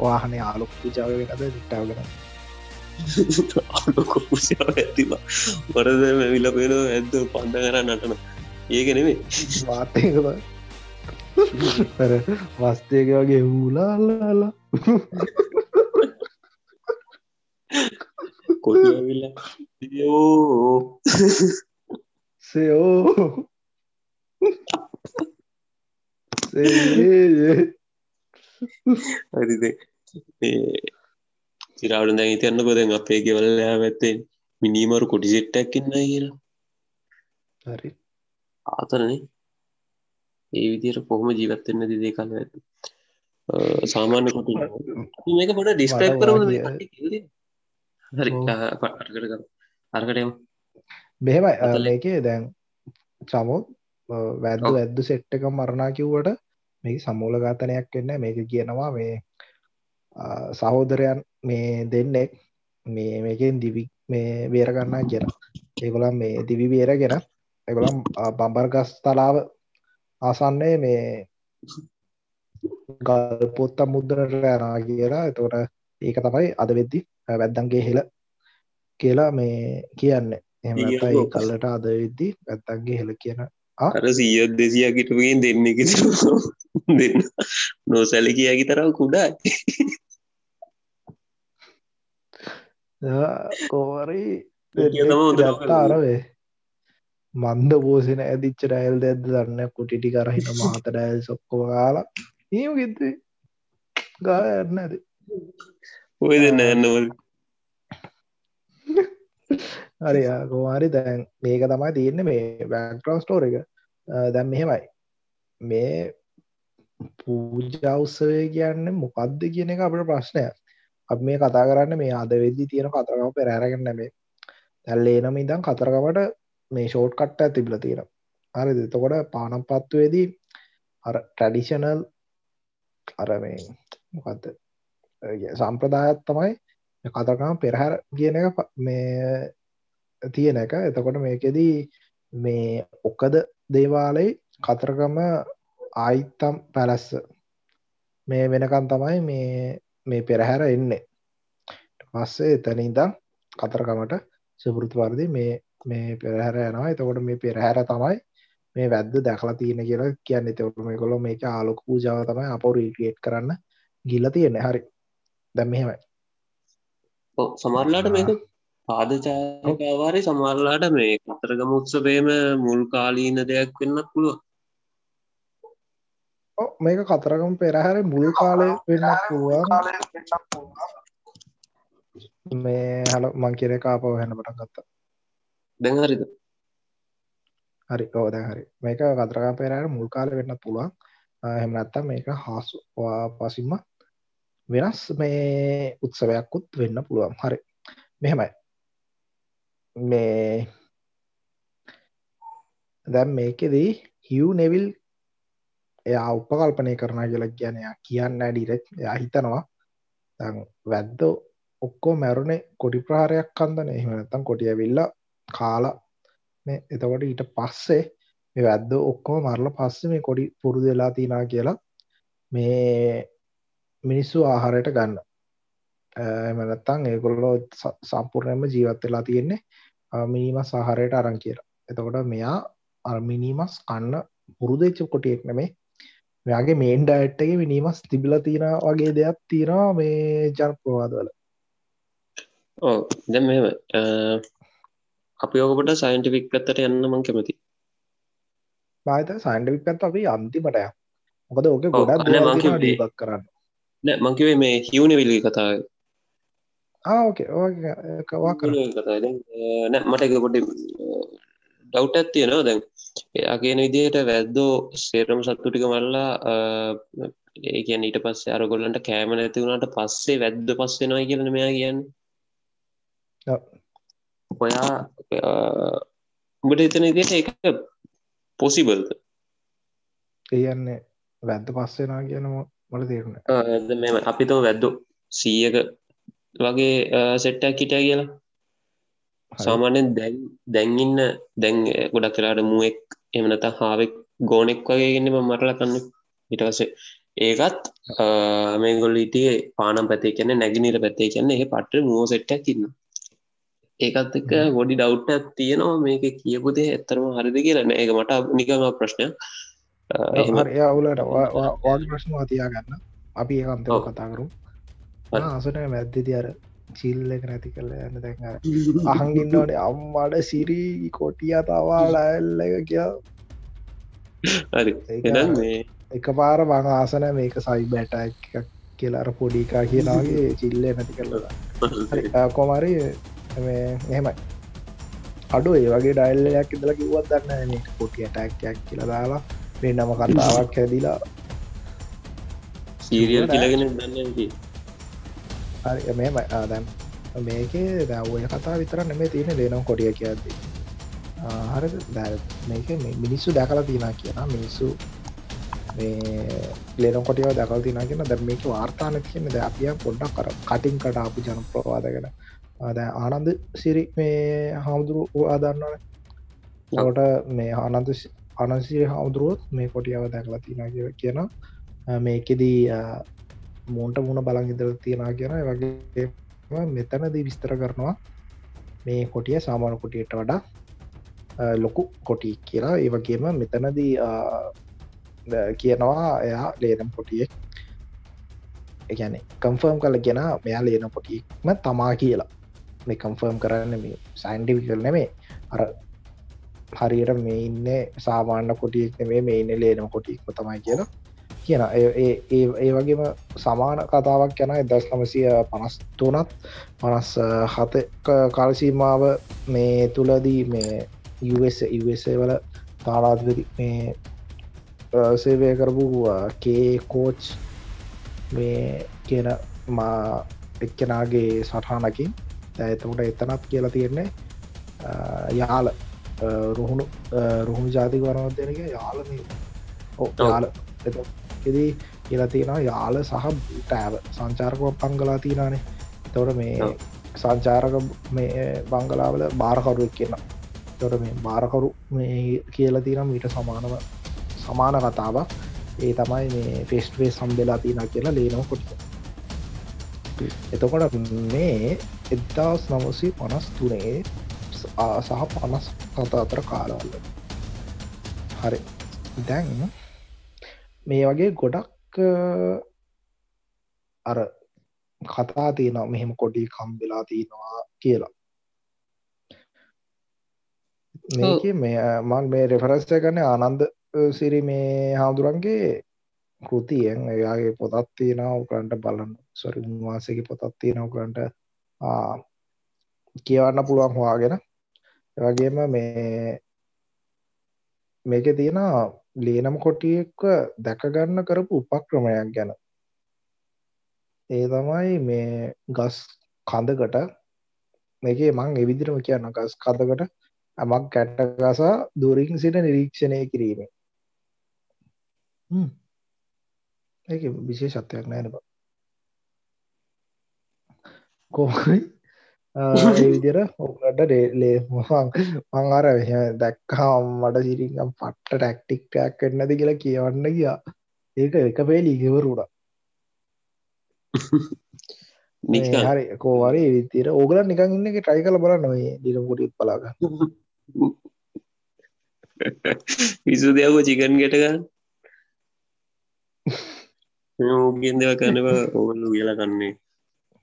වාහනේ ආලොක් පූජාව වෙනද නිට්ටාවගෙන අලොකුෂාව ඇතිම වරද විල පේන ඇද පන්ද කර නටන ඒක නෙමේ වාතයකද වස්තයක වගේ වූලාල්ලාලා කොවිල්ල යෝ සයෝ. හරිද සිරාවුන දැන්. හිතන්න කොදැන් අපේ ගෙවල්ලයා පැත්තේ මිනිමරු කොටි සෙට්ටක් ඉන්න කියලා. හරි ආතරනේ ඒ විදියට කොහොම ජීවත්වෙන්න දිදේ කල ඇත සාමාන්‍ය කොට මේක පොට ඩිස්ක්‍රයිප් කරන හරි අර්කට අර්කටම මෙහෙමයි. මේකේ දැන් චමුත් වැද්ද වැද්දු සෙට්ටක මරණා කිව්වට මේ සමූල ඝාතනයක් වෙන්න මේක කියනවා මේ සහෝදරයන් මේ දෙන්නෙක් මේ මේකෙන් දිවි මේ බේරගන්නා කියන ඒගොලම් මේ දිවි බේරගෙන එගොලම් බම්බර්ගස් තලාව ආසන්නේ මේ ගල්පොත්ත මුද්දරට යනා කියලා. එතකොට ඒක තමයි අද වෙද්දි වැද්දන්ගේ හෙල කියලා මේ කියන්න. එහමතයි කල්ලට අද වෙද්දි වැත්තන්ගේ හෙල කියන අර සීය දෙසියකිටමගෙන් දෙන්න එක දෙන්න නොසැල කියකි තරව කුඩා. කෝරී අරවේ මන්ද පෝසෙන ඇදිච්ච ඩයිල් දැද දන්න කුටිටි කරහින මහත ඩයිල් සොක්කොම කාලා ඒම ගෙත්තේ ගායන්න ඇද ඔය දෙන්න යන්නවල් හරි කෝමාරි දැන් මේක තමයි තියන්න මේ බෑක්ට්‍රෝ ස්ටෝර එක. දැම් මෙහෙමයි. මේ පූජෞත්සවය කියන්න මොකක්ද කියන එක අපට ප්‍රශ්නය අප මේ කතා කරන්න මේ අද වෙද්දි තියෙන කතරගම පෙරෑරගන්න මේ ඇල්ලේ නම ඉදම් කතරගමට මේ ෂෝට් කට්ට තිබල තියෙන හරි එතකොට පානම් පත්තුවේදී අර ට්‍රඩිෂනල් අර මේ මොකක්ද සම්ප්‍රදායත් තමයි කතරකම පෙරහැර කියන එක මේ තියෙන එක. එතකොට මේකෙදී මේ ඔක්කද දේවාලයි කතරගම ආයිත්තම් පැලැස්ස මේ වෙනකන් තමයි මේ මේ පෙරහැර එන්නේ. පස්සේ එතනින්දම් කතරගමට සුපෘති වර්දි මේ මේ පෙරහැර යනවා. එතකොට මේ පෙරහැර තමයි මේ වැද්ද දැකලා තියෙන කියලා කියන්න. එතකොට මේ කොළො මේක ආලොක පූජාව තමයි අප රීක්‍රේට් කරන්න ගිල්ල තියෙන්නේ. හරි. දැම් මෙහෙමයි. සමරලාට මේක පාදචාකාවාරය සමරලාට මේ කතරගම උත්සවේම මුල් කාලීන දෙයක් වෙන්නත් පුළුව මේක කතරගම පෙරහැර මුල් කාලය වෙන්න පුළුවන්. මේ හල මං කියර කාපව හැන පටන් ගත්තා දැන් හරිද? හරි. ඕ දැන් හරි. මේක කතරගම පෙරහැර මුල් කාල වෙන්න පුළුවන්. හෙමනත්තා මේක හාසු පසිම්ම වෙනස් මේ උත්සවයක්කුත් වෙන්න පුළුවන්. හරි. මෙහෙමයි. මේ දැම් මේකෙදී හිව් නෙවිල් එයා උපකල්පනය කරන කියලා කියනයා කියන්න ඩිරෙක් එයා හිතනවා වැද්දෝ ඔක්කෝ මැරුණේ කොඩි ප්‍රහාරයක් කන්දන එහෙමනත්තම් කොටිය විල්ල කාලා. මේ එතකොට ඊට පස්සේ මේ වැද්ද ඔක්කෝ මරල පස්සේ මේ කොඩි පුරුදු වෙලා තිනා කියලා මේ මිනිස්සු ආහාරයට ගන්න. එමනත්තං ඒගොල්ලෝ සම්පූර්ණයම ජීවත් වෙලා තියෙන්නේ මිනිමස් ආහාරයට අරන් කියලා. එතකොට මෙයා අර්මිනීමස් කන්න පුරුදච්ච කොටියෙක් නෙමේ මෙයාගේ මේන් ඩයිට්ගේ මිනිමස් තිබිල තියෙන වගේ දෙයක් තියෙනවා මේ ජන ප්‍රවාදවල. ඕ දැ මෙ අපි ඕකට සයින්ටිෆික් පැත්තට යන්න මං කැමති බාත සයින්ඩවික් පැත් අපි අන්තිමටය මොකද ඕක ගොඩක් තියෙනවා debug කරන්න. නෑ මංකිවේ මේ හිවුණ විලි කතාව ඕකේ වා කර කතා නෑ මට එක පොඩි ඩව් ඇත්තියනවා දැන්. එයා කියන විදියට වැද්දෝ සේරම සත්තුටික මල්ලා ඒ කියන්න ඊට පස්සේ අරගොල්ලන්ට කෑම නැති වුණට පස්සේ වැද්ද පස්සෙනවා කියලන මෙයා කියන්න. ඔයා උඹට එතන ඉදිට එක පොසිබල්ද කියන්නේ වැද්ද පස්සෙනවා කියන මට තේරුණ. ඇද මෙම අපිතම වැද්දෝ සීයක වගේ සෙට්ටක් හිටය කියලා. සාමාන්‍යෙන් දැන් දැන්ඉන්න දැන් ගොඩක් කලාට මුවෙක් එමනත හාවෙක් ගෝනෙක් වගේගන්න මරල කන්න. ඉටවසේ ඒකත් මේ ගොල්ල ඉටිය පානම් පැතේ කියන්න නැගිනිට පැත්තේ කියන්න ඒ පට්ට මෝ සෙට්ටක් කින්න ඒකත් එක්ක ගොඩි ඩව්ට තියෙනවා. මේක කියපුදේ ඇත්තරම හරිද කියලා නෑ. මට නිකම ප්‍රශ්නයක්. එහෙම. හරි. අවුලට වාග ප්‍රශ්න තියා ගන්න අපි ඒ අන්තව ඔව්. කතා කරු. ආසන මැද්දති අර චිල්ල එක නැති කරල යන්න. දැන් අහංගින්නට අම්මඩ සිරී කොටිය තවාලා ඇල්ල එක කිය මේ එක පාර බං ආසන මේක සයි බැට එකක් කියලාර පොඩිකා කියනගේ චිල්ලේ නැති කරලලා කොමරි එහෙමයි. අඩු ඒ වගේ ඩයිල්ලයක් ඉදල කිවත් දන්න කොටිය ටැක්යක් කියලා දාලා මේ නම කතාවක් හැදිලා. සීරියල්. කියලගෙන දන්න මෙම දැන් මේකේ දැවය කතා විතර නෙමේ තියෙන ලේනම් කොටිය කියද්දි. හරි මේක මිනිස්සු දැකලා තිනා කියන මිනිස්සු මේ ලේනම් කොටියව දැකල් තිනා කියන දැ මේක වාර්තාන කියන ද අපිය පොඩ්ඩක් කර කටින් කට අපපු ජන ප්‍රවාදගෙන දැ ආනන්ද සිරි මේ හාමුදුරු ආදන්නන ට මේ ආනන්ද අනසිරි හාමුදුරුවොත් මේ කොටියාව දැකලා තිනා කිය කියන මේකෙදී මූන්ට මුණ බලන් ඉදර තියෙනා කියන වගේ මෙතනදී විස්තර කරනවා මේ කොටිය සාමාන කොටියට වඩා ලොකු කොටි කියලා. ඒවගේම මෙතනදී කියනවා එයා ලේනම් පොටියෙක් එකන කම්ෆර්ම් කල ගෙන මෙයා ලේන පොටියෙක්ම තමා කියලා මේ කම්ෆර්ම් කරන්න මේ සයින්ඩිවිකල් නෙමේ අර හරියට මේ ඉන්න සාමාන්‍ය කොටියෙක් නෙමේ මේ ඉන්න ලේනම් කොටියෙක්ම තමයි කියලා කියන ඒ- ඒ- ඒ ඒ වගේම සමාන කතාවක් යන දස් නමසය පනස් තුනත් පනස් හත කාලසීමාව මේ තුළදී මේ වල තාලාධිපති මේ අ, සේවය කරපු කේ කෝච් මේ කියන මා එක්කෙනගේ සටහනකින් ඇතකට එතනත් කියලා තියෙන්නේ යාල. රුහුණු රුහුණු ජාතික වරනොත්යනක යාල. යාල. එදී කියලා තියෙනවා යාල සහ ටෑව. සංචාරකව පංගලා තියනානේ තොර මේ. සංචාරක මේ බංගලාවල බාරකරුවක් කියන තොට මේ බාරකරු මේ කියලා තිනම් ඊට සමානව සමාන කතාවක්. ඒ තමයි මේ ෆෙස්ට්වේ සම්බෙලා තින කියලා ලේනව කොට එතකොට මේ එදදාස් නවසී පනස් තුනේ සහ පනස් කතා අතර කාලවල්ල හරි. දැන් මේ වගේ ගොඩක් අර කතා තියෙනවා මෙහෙම කොඩි කම්බෙලා තියෙනවා කියලා. මේක මේ මන් මේ රෙෆරස්ට කන ආනන්ද සිරි මේ හාමුදුරන්ගේ කෘතියෙන්. එයාගේ පොතත් තියෙනවා උකරන්ට බලන්න. සොරි උන්වාසගේ පොතත් තියෙනවා උකරන්ට කියවන්න පුළුවන් හවාගෙන වගේම මේ මේක තියෙන ලේනම් කොටියෙක්ව දැකගන්න කරපු උපක්‍රමයක් ගැන. ඒ තමයි මේ ගස් කඳකට. මේක මං එවිදිරම කියන්න ගස් කඳකට ඇමක් කැට්ටගසා දුරින් සිට නිරීක්ෂණය කිරීම ඒක විශේෂත්වයක් නෑන ඒ විදිර ඔකට ඩේලේ මහන් මංආර දැක්කා මට සිරිකම් පට්ට ටැක්ටික්ටයක් කන්නද කියලා කියවන්න ගියා. ඒක එක පේලි ඉගෙවරුඩා හරි කෝවරි විතර ඕගල නිකන් ඉන්න එක ට්‍රයි කල බලන්න ඔය ඩිරමුටිත් පලාග විසු දෙයක්කෝ චිකන් ගෙටගන්න උගෙන් දෙව කනවා ඕගලු කියලා කන්නේ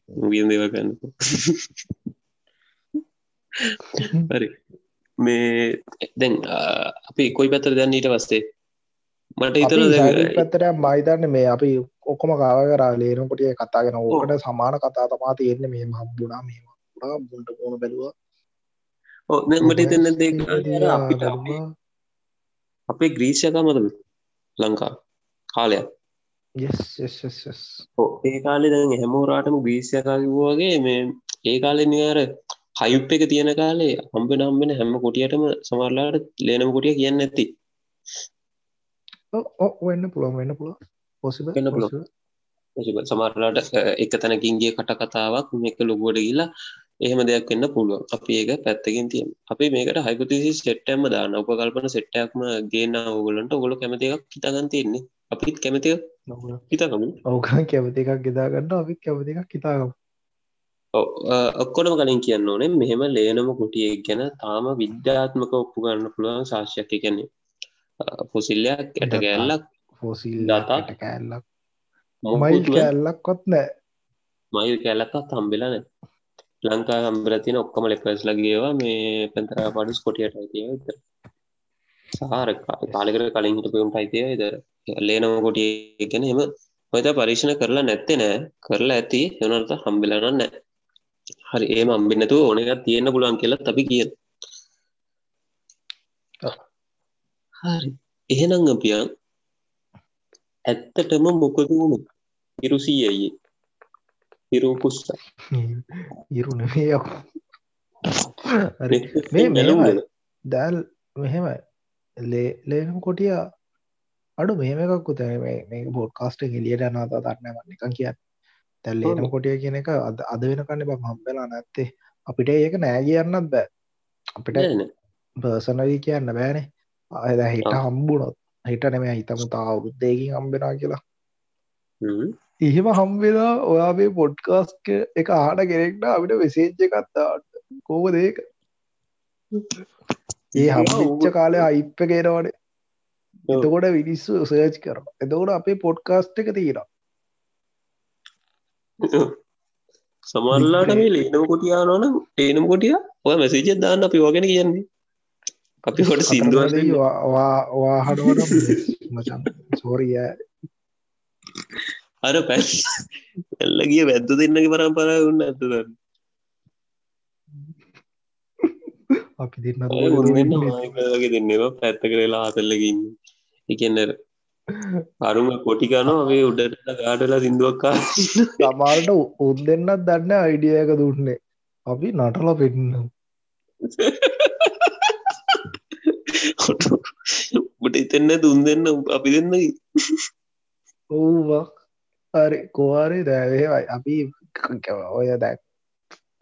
උගෙන් දෙව කන්න හරි මේ දැන් අපි කොයි පැතර දැන් ඊට වස්සේ මට හිතන පැත්තට මයිතන්න මේ අපි ඔක්කොම කාව කරා ලේනකොටිය කතාගෙන ඕකට සමාන කතා තමා තියෙන්නේ මේ හම්බුණා මේ බුන්ට කෝන බැලවා මට හිතන්න අපිට අපේ ග්‍රීෂයක මතද ලංකා කාලයක් ඒ කාලෙ දැන් හැමෝරාටම ග්‍රීෂයකාකිවූවගේ මේ ඒ කාලෙ නිර හයුප් එක තියෙන කාලේ හම්බෙන හම්බෙන හැම කොටියටම සමරලාට ලේනම කොටිය කියන්න ඇති වෙන්න පුළුවන් වෙන්න පුළුව පොසිබ වෙන්න පුළුව සමරලාට එක තැනකින්ගේ කට කතාවක් මේක ලොගුවට ගිලා එහෙම දෙයක් වෙන්න පුළුව අපි ඒක පැත්තකින් තියම. අපි මේකට හයිපතිසි සෙට්ටම දාන උපකල්පන සෙට්ටයක්ම ගේන ඔගලන්ට ඔගොල කැමති එකක් හිතාගන් තියෙන්නේ අපිත් කැමතිය හිතාකමු ඕකන් කැමති එකක් ගෙදාගන්න අපිත් කැමති එකක් හිතාගම. ඔක්කොනම කලින් කියන්න ඕනේ මෙහෙම ලේනම කුටියෙක් ගැන තාම විද්‍යාත්මක ඔප්පු ගන්න පුළුවන් ශාශ්‍යයක් කියන්නේ පොසිල්ලයක් ඇට කෑල්ලක් පොසිල් දතාට කෑල්ලක්. මයිල් කෑල්ලක්කොත් නෑ මයිල් කෑල්ලක්කත් හම්බෙලන ලංකා හම්බල තින ඔක්කම ලෙපස් ලගේවා මේ පැතර පඩුස් කොටියට අයිතිය විතර සාර කාලෙකර කලින් හිට පවුම් අයිතිය ද ලේනම කොටිය ගැන එම ඔයත පරීක්ෂණ කරලා නැත්තේ නෑ. කරලා ඇති එනට හම්බිලන නෑ. හරි ඒම අම්බින්නතු ඕනක තියෙන්න්න පුළුවන් කියලා අපි කිය හරි. එහෙනම් අපියන් ඇත්තටම මොකද වුණු ඉරුසීයයේ හිරූකුස්ස ඉරුණේ මේ මෙලම දැල් මෙහෙම ලේ ලේනම් කොටිය අඩු මෙහම එකක් උතැන මේ බෝඩ් කාස්ට එලියට අනාතා දන්නම නිකන් කියන්න. තැල්ලේනම් කොටිය කියන එක අද අද වෙනකන්න බ හම්බෙලා නැත්තේ. අපිට ඒක නෑ කියන්නත් බෑ. අපිට පර්සනවී කියන්න බෑනේ. අද හිට හම්බුණොත් හිට නෙම හිතමු තා අවුරුද්දයකින් හම්බෙනා කියලා. එහෙම හම්වෙලා ඔයාගේ පොඩ්කාස්ක එක ආට කෙනෙක්ට අපිට වෙසේච්ච කත්තාට කෝම දේක ඒ හම්ච්ච කාලය අයිප්ප කේරවනේ එතකොට විනිස්සු සර්ච් කරන එතකොට අපේ පොඩ්කාස්ට් එක තියෙන සමල්ලාට මේ ලේනම කොටියානන ඒනම් කොටිය ඔය මැසිජ දාන්න අපි වගෙන කියන්නේ අපි හොට සිින්දුව වාහඩුවට මචන් සෝරිය අර පැස් එල්ල ගිය වැද්ද දෙන්නගේ පරම්පර උන්න ඇතුදන්න අපි දෙන්න වගේ දෙන්නවා පැත්ත කරලා ආතල්ලකින්න එකන්න අරුම කොටිකනෝ අපේ උඩට ගාඩලා සිින්දුවක්කා සමාල්ට උත් දෙන්නත් දන්න අයිඩියයක දුන්නේ. අපි නටල පෙන්නම්. උට එතෙන්න දුන් දෙන්න අපි දෙන්න ඕවා හරි. කෝවාරි දැවේවයි අපි ඔය දැක්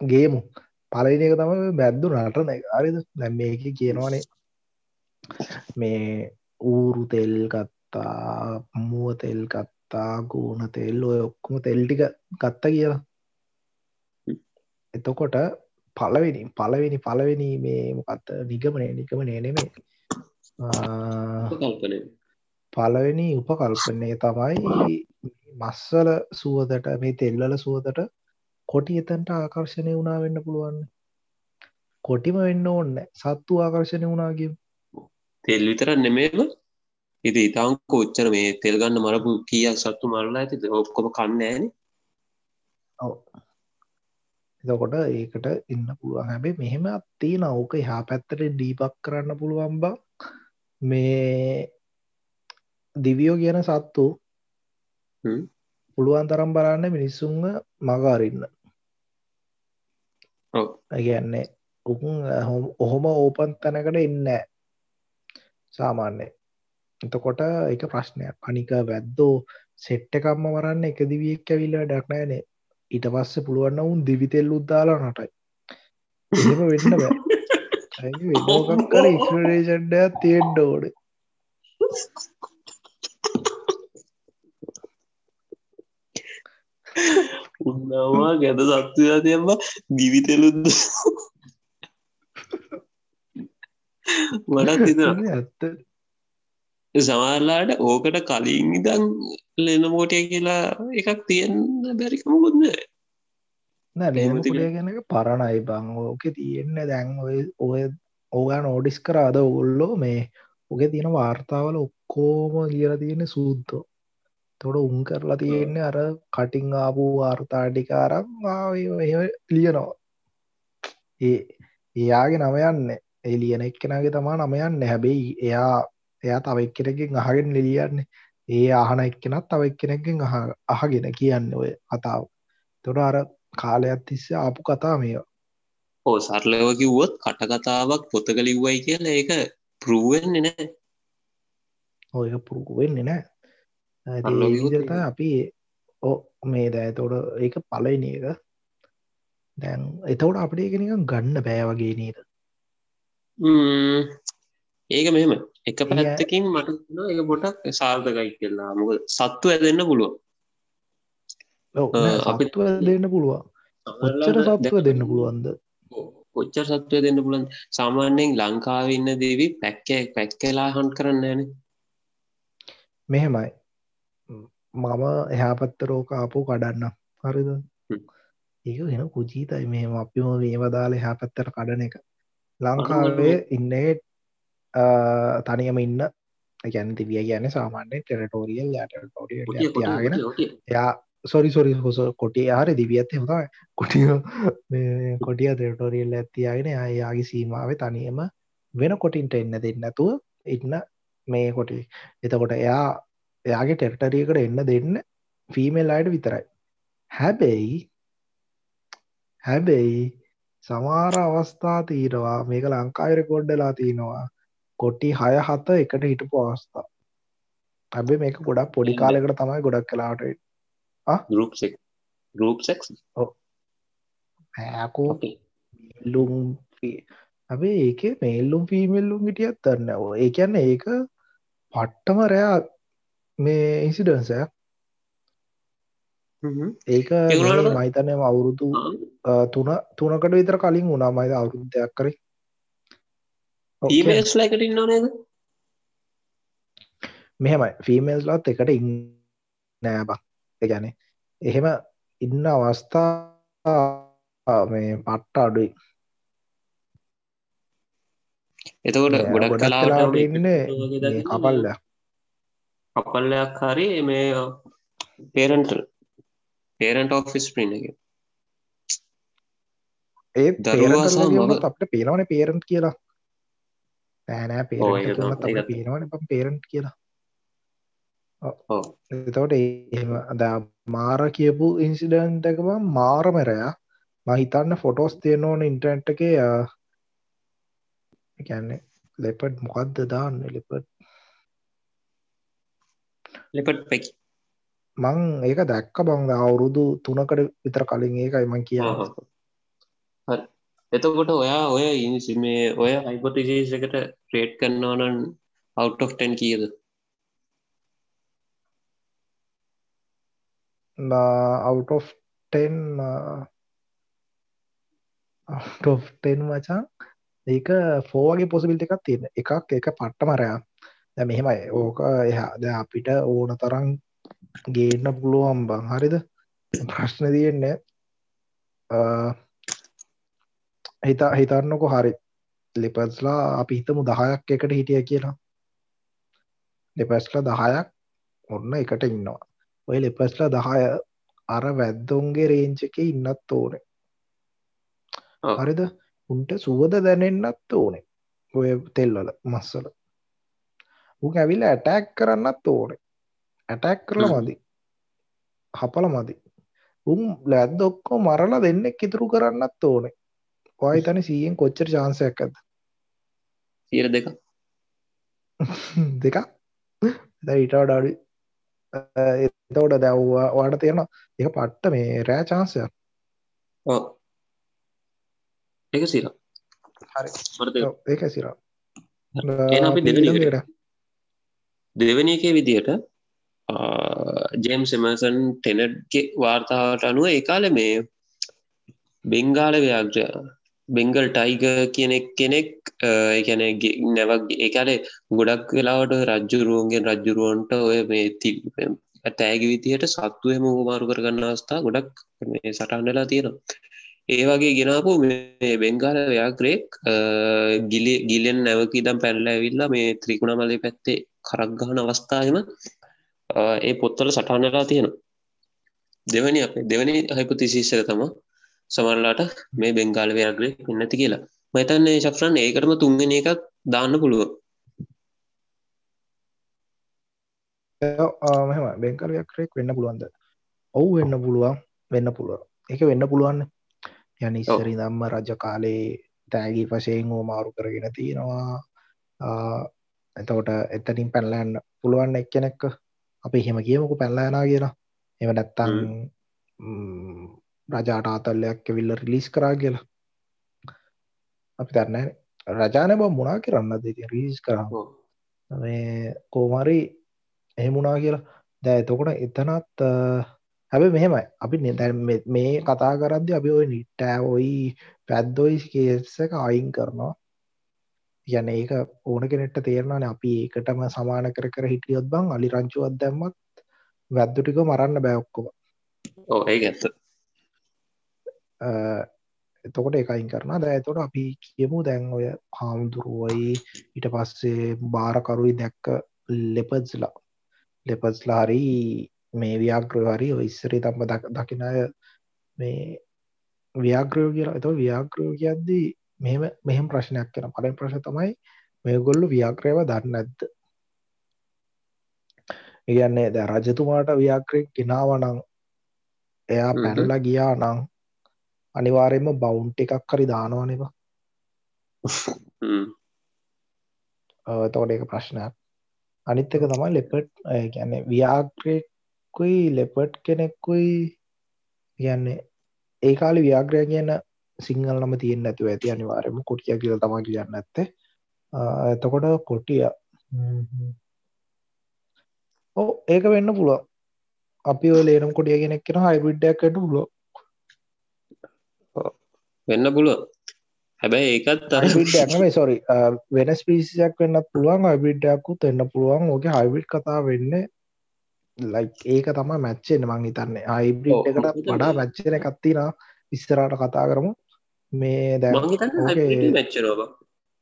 ගේමු පලන එක තම බැද්දු නටන අරිද දැම් මේක කියනවානේ. මේ ඌරු තෙල් ගත්තා මුව තෙල් ගත්තා ගූණ තෙල් ඔය ඔක්කොම තෙල්ටික ගත්ත කියලා. එතකොට පලවෙනි පලවෙනි පලවෙනි මේ මොකත් නිගමනය නිකම නේනෙමේ පලවෙනි උපකල්පනය. තමයි මස්සල සුවදට මේ තෙල්වල සුවදට කොටි එතන්ට ආකර්ශණය වුණා වෙන්න පුළුවන්. කොටිම වෙන්න ඕන්න සත්තු ආකර්ශණය වුණාගේ තෙල් විතර නෙමේම ඉති ඉතාං කොච්චර මේ තෙල් ගන්න මරපු කිය සත්තු මරලා ඇති? ඔක්කොම කන්න ෑන එතකොට ඒකට ඉන්න පුළුවන්. හැබේ මෙහෙම අත්තිී නෞක හා පැත්තට ඩීපක් කරන්න පුළුවන් බා. මේ දිවියෝ කියන සත්තු පුළුවන් තරම් බලන්න මිනිස්සුන්ව මගාරන්න ගැන්නේ උකුන් ඔහොම ඕපන් තැනකට ඉන්න සාමාන්‍ය එතකොට එක ප්‍රශ්නයක්. අනික වැද්දෝ සෙට්ටකම්ම වරන්න එක දිවියෙක් ඇවිල්ල ඩක්නෑනේ ඊට පස්ස පුළුවන්න උන් දිවිතෙල් උද්දාලා නටයි. එහෙම වෙන්න බෑ. ඉක්රේෂන්ඩයක් තියෙන්ඩ ඕඩ උන්නවා ගැද සත්තුයා තියම්ම දිවිතෙලුද්ද වඩත් හිතන ඇත්ත. සමල්ලාට ඕකට කලින් ඉදන් ලෙන මෝටිය කියලා එකක් තියන්න බැරිකමකුත්ද ලේමතිලිය ගැනක පරණයි බං. ඕක තියෙන්න දැන් ඔය ඔය ඕගන් ඕඩිස් කරාද ඔගොල්ලෝ මේ ඔගේ තියෙන වාර්තාවල ඔක්කෝම ලියර තියෙන සූද්දෝ තොට උන් කරලා තියෙන්නේ අර කටිං ආපු වාර්තාටිකාරම් ලියනවා. ඒ එයාගේ නමයන්න එලියන එක්කෙනගේ තමා නමයන්න හැබැයි එයා එයා තව එක්කෙනකින් අහගෙන ලියන්නේ. ඒ අහන එක්කෙනත් තව එක්කෙනකින් අහගෙන කියන්න ඔය කතාව. තොට අර කාලයක් තිස්ස ආපු කතා මේවා. ඕ සරලව කිව්වොත් කටකතාවක් පොතක ලිව්වයි කියලා ඒක පරුවෙන්නේ නෑ ඔය පුරුකු වෙන්නේ නෑ ඒවිදිහට අපි ඕ මේ දෑ තොට ඒක පලයින එක. දැන් එතවට අපට ඒකනික ගන්න බෑ වගේ නේද? ඒක මෙහෙම එක පැත්තකින් මට එක පොටක් සාර්ථකයි කියලා. මොක සත්තු ඇදන්න පුළුව අපිත්ව දෙන්න පුළුවන්. ඔච්චර සත්තුව දෙන්න පුළුවන්ද? කොච්චර සත්වය දෙන්න පුළන් සාමාන්‍යයෙන් ලංකාව ඉන්න දේවී පැක්කෑ පැක්කලා හන්් කරන්න ෑන මෙහෙමයි මම එහා පත්ත රෝක ආපු කඩන්න හරිද? ඒක වෙන කුජීතයි මෙහම. අපිම මේවදාල එහා පැත්තර කඩන එක. ලංකාවේ ඉන්නේ තනියම ඉන්න. ගැන තිබිය ගැන සාමාන්‍ය ටෙරටෝරියල් ටෝරිය යාගෙන එයා සොරි සොරි හොස කොටිය ආර දිවියත් හොතයි කොටිය කොටිය ටෙරටෝරියල් ඇත්තියාගෙන යාගේ සීමාව තනියම වෙන කොටින්ට එන්න දෙන්නතුව ඉන්න මේ කොටි එතකොට එයා එයාගේ ටෙක්ටරියකට එන්න දෙන්න ෆීමල් අයට විතරයි. හැබැයි හැබැයි සමාර අවස්ථා තීරවා මේක ලංකායිර කොඩ්ඩලා තියෙනවා. කොටි හය හත එකට හිටපු අවස්ථා. ඇබේ මේක ගොඩක් පොඩි කාලෙකට තමයි ගොඩක් කලාට ගරුප්ෙක් ගරුප්සෙක් ඇකෝ ලුම් ඇබේ ඒක මේල්ලුම් ෆීමල්ලුම් හිටියත් දන්න ඒ කියන්න ඒක පට්ටම රෑ මේ ඉන්සිඩන්සය ඒක මයිතනයම අවුරුදු තුන තුනකට විතර කලින් වුණා මයිද අවුරුද්ධයක් කරේ ඊමේස් ලකට ඉන්න නේද? මෙහෙමයි. ෆීමේල්ස් ලත් එකට ඉන්න නෑබක් ගැන එහෙම ඉන්න අවස්ථා මේ පට්ට අඩුයි. එතකොට ගොඩක් කලාට ඉන්න කපල්ල අපල්ලයක් හරි මේ පේරන්ට පේරන්ට ඔෆිස් ප්‍රීන එක මව. අපට පේනවන පේරන්ට් කියලා පෑනෑ පේරට තමයි. ඒක පේනවන පේරන්ට් කියලා. එතවට එහෙම ද මාර කියපු ඉන්සිඩන්ට එකම මාරමරයා මහිතන්න ෆොටෝස් තියෙන ඕන ඉන්ටරන්ට් එක එකන්නේ ලෙපට් මොකක්ද දාන්න ලිපට් ලිපට් පැකි මං ඒක දැක්ක බංග අවුරුදු තුනකට විතර කලින් ඒකයි මං කිය එතකොට ඔයා ඔය ඉනිසි මේ ඔය හයිපොතිසිස් එකට රේට් කරන්නවනන් අවට් of 10 කියද? out of 10 out of 10 මචන් ඒක ෆෝවගේ පොසිබිල්ට එකක් තියෙන එකක් එක පට්ටමරයා දැ මෙහෙමයි. ඕක එහා ද අපිට ඕන තරම් ගේන්න පුළුවන් බං. හරිද? ප්‍රශ්න තියෙන්නේ හිතා හිතන්නකො හරි. ලිපස්ලා අපි හිතමු දහයක් එකට හිටිය කියලා. ලිපස්ලා දහයක් ඔන්න එකට ඉන්නවා. ඔය ලිපස්ලා දහය අර වැද්දොන්ගේ රේංච එක ඉන්නත් ඕනේ. හරිද? උන්ට සුවද දැනෙන්න්නත් ඕනේ. ඔය තෙල්වල මස්සල උ ඇවිල ඇටැක් කරන්නත් ඕනේ. ඇටැක් කරල මදි. හපල මදි. උම් ලැද්ද ඔක්කෝ මරලා දෙන්නෙක් ඉතුරු කරන්නත් ඕනේ. ඔයි තනි සීයෙන් කොච්චර චාන්සයක් ඇද සියර දෙක. දෙක ඉටවට අඩු එතවට දැව්වා වාට තියෙන එක පට්ට මේ රෑ චාන්සයක් එක සිර. හරි. ඒක සිරා. එන අපි දෙවනිකට දෙවනි එක විදියට ජේම් සෙමසන් ටෙනට්ගේ වාර්තාවට අනුව ඒකාල මේ බෙංගාල ව්‍යාග්‍රය බෙංගල් ටයිග කියනෙක් කෙනෙක් එකැන නැවක් ඒකාලේ ගොඩක් වෙලාවට රජ්ජුරුවන්ගෙන් රජ්ජුරුවන්ට ඔය මේ ති තෑගි විතියට සත්තුවම මාරු කරගන්න අවස්ථා ගොඩක් සටහන්ඩලා තියෙනවා. ඒ වගේ ගෙනාපු මේ බෙංගාල ව්‍යාග්‍රේක් ගිලි ගිලෙන් නැවකි දම් පැල්ල ඇවිල්ලා මේ ත්‍රිකුණ මලේ පැත්තේ කරක්ගහන අවස්ථාවම ඒ පොත්තල සටහන්ඩලා තියෙනවා. දෙවනි අප දෙවනි හයිපතිසිස්සක තම සමරලාට මේ බෙංගාල ව්‍යාග්‍රේ නැති කියලා. මතන්නේ ශක්ෂන් ඒකටම තුන්ගෙන එකක් දාන්න පුළුව මෙහම බෙංකල් ව්‍යක්‍රෙක් වෙන්න පුළුවන්ද? ඔවු වෙන්න පුළුවන්. වෙන්න පුළුව එක වෙන්න පුළුවන් යන ඉස්සරි දම්ම රජ කාලේ තෑගී පශයෙන් හෝ මාරු කරගෙන තියෙනවා එතකොට එතනින් පැල්ලන්න පුළුවන් එක් කෙනෙක්ක අපි හෙම කියමුකු පැල්ලෑනා කියලා එම නැත්තං රජාට ආතල්ලයක් විල්ල රිලිස් කරා කියලා අපි දන්න රජාන බ මුණා කරන්න දෙති රීස් කරා මේ කෝමරි එහෙමුණා කියලා දැ එතකොට එතනත් හැබ මෙහෙමයි. අපි නෙතැ මේ කතා කරද්ද අපි ඔය නිට්ටෑ ඔයි පැද්දොයි කේසක අයින් කරනවා. යන ඒක ඕන කෙනෙට තේරනාන අපි ඒකටම සමාන කර කර හිටියොත් බං අලි රංචුවත් දැම්මත් වැද්දුටික මරන්න බෑඔක්කොම ඕ ඒ ඇත්ත. එතකොට එකයින් කරන ද ඇතොට අපි කියමු දැන් ඔය හාමුදුරුවයි ඊට පස්සේ භාරකරුයි දැක්ක ලෙපස්ලා ලෙපස්ලා හරි මේ ව්‍යාග්‍රහරි ඉස්සරේ තම්ම දකිනය මේ ව්‍යාග්‍රයෝ කියලා එත ව්‍යාග්‍රයෝ කියද්දී මෙම මෙහෙම ප්‍රශ්නයක් කෙන පලෙන් ප්‍රශ තමයි මේ ගොල්ලු ව්‍යාග්‍රයව දන්න ඇත්ත ඉගන්නේ ද රජතුමාට ව්‍යාග්‍රය කෙනාවනං එයා පැනලා ගියා නං අනිවාරයෙන්ම බවුන්් එකක් හරි දානවනවා තෝඩ එක ප්‍රශ්නයක්. අනිත්තක තමයි ලෙපට් ගැන්න ව්‍යාග්‍රයකුයි ලෙපට් කෙනෙක්කුයි කියන්නේ ඒ කාලි ව්‍යාග්‍රය කියන සිංහල් නම තියෙන් ඇතුව ඇති අනිවාරයම කොටිය කියල තම කියන්න ඇත්තේ එතකොට කොටිය. ඕ ඒක වෙන්න පුළුව අපි ලේනම් කොටිය කෙනෙක් කෙන හයිවිඩ්ඩයක්කට පුලෝ වෙන්න පුළුව හැබැයි ඒකත් හයිවිඩ්ඩක්නේ සොරි වෙන ස්පිසියක් වෙන්න පුළුවන් අයිබිඩ්ඩයක්කුත් එන්න පුළුවන්. ඕක හයිවිඩ් කතා වෙන්න ලයි ඒක තම මැච්චෙන් මං හිතන්නේ. අයිබ්‍රිඩ් එකට වඩා මැච්චන කත්තිනා ඉස්සරට කතා කරමු. මේ දැ මැච්චරෝබ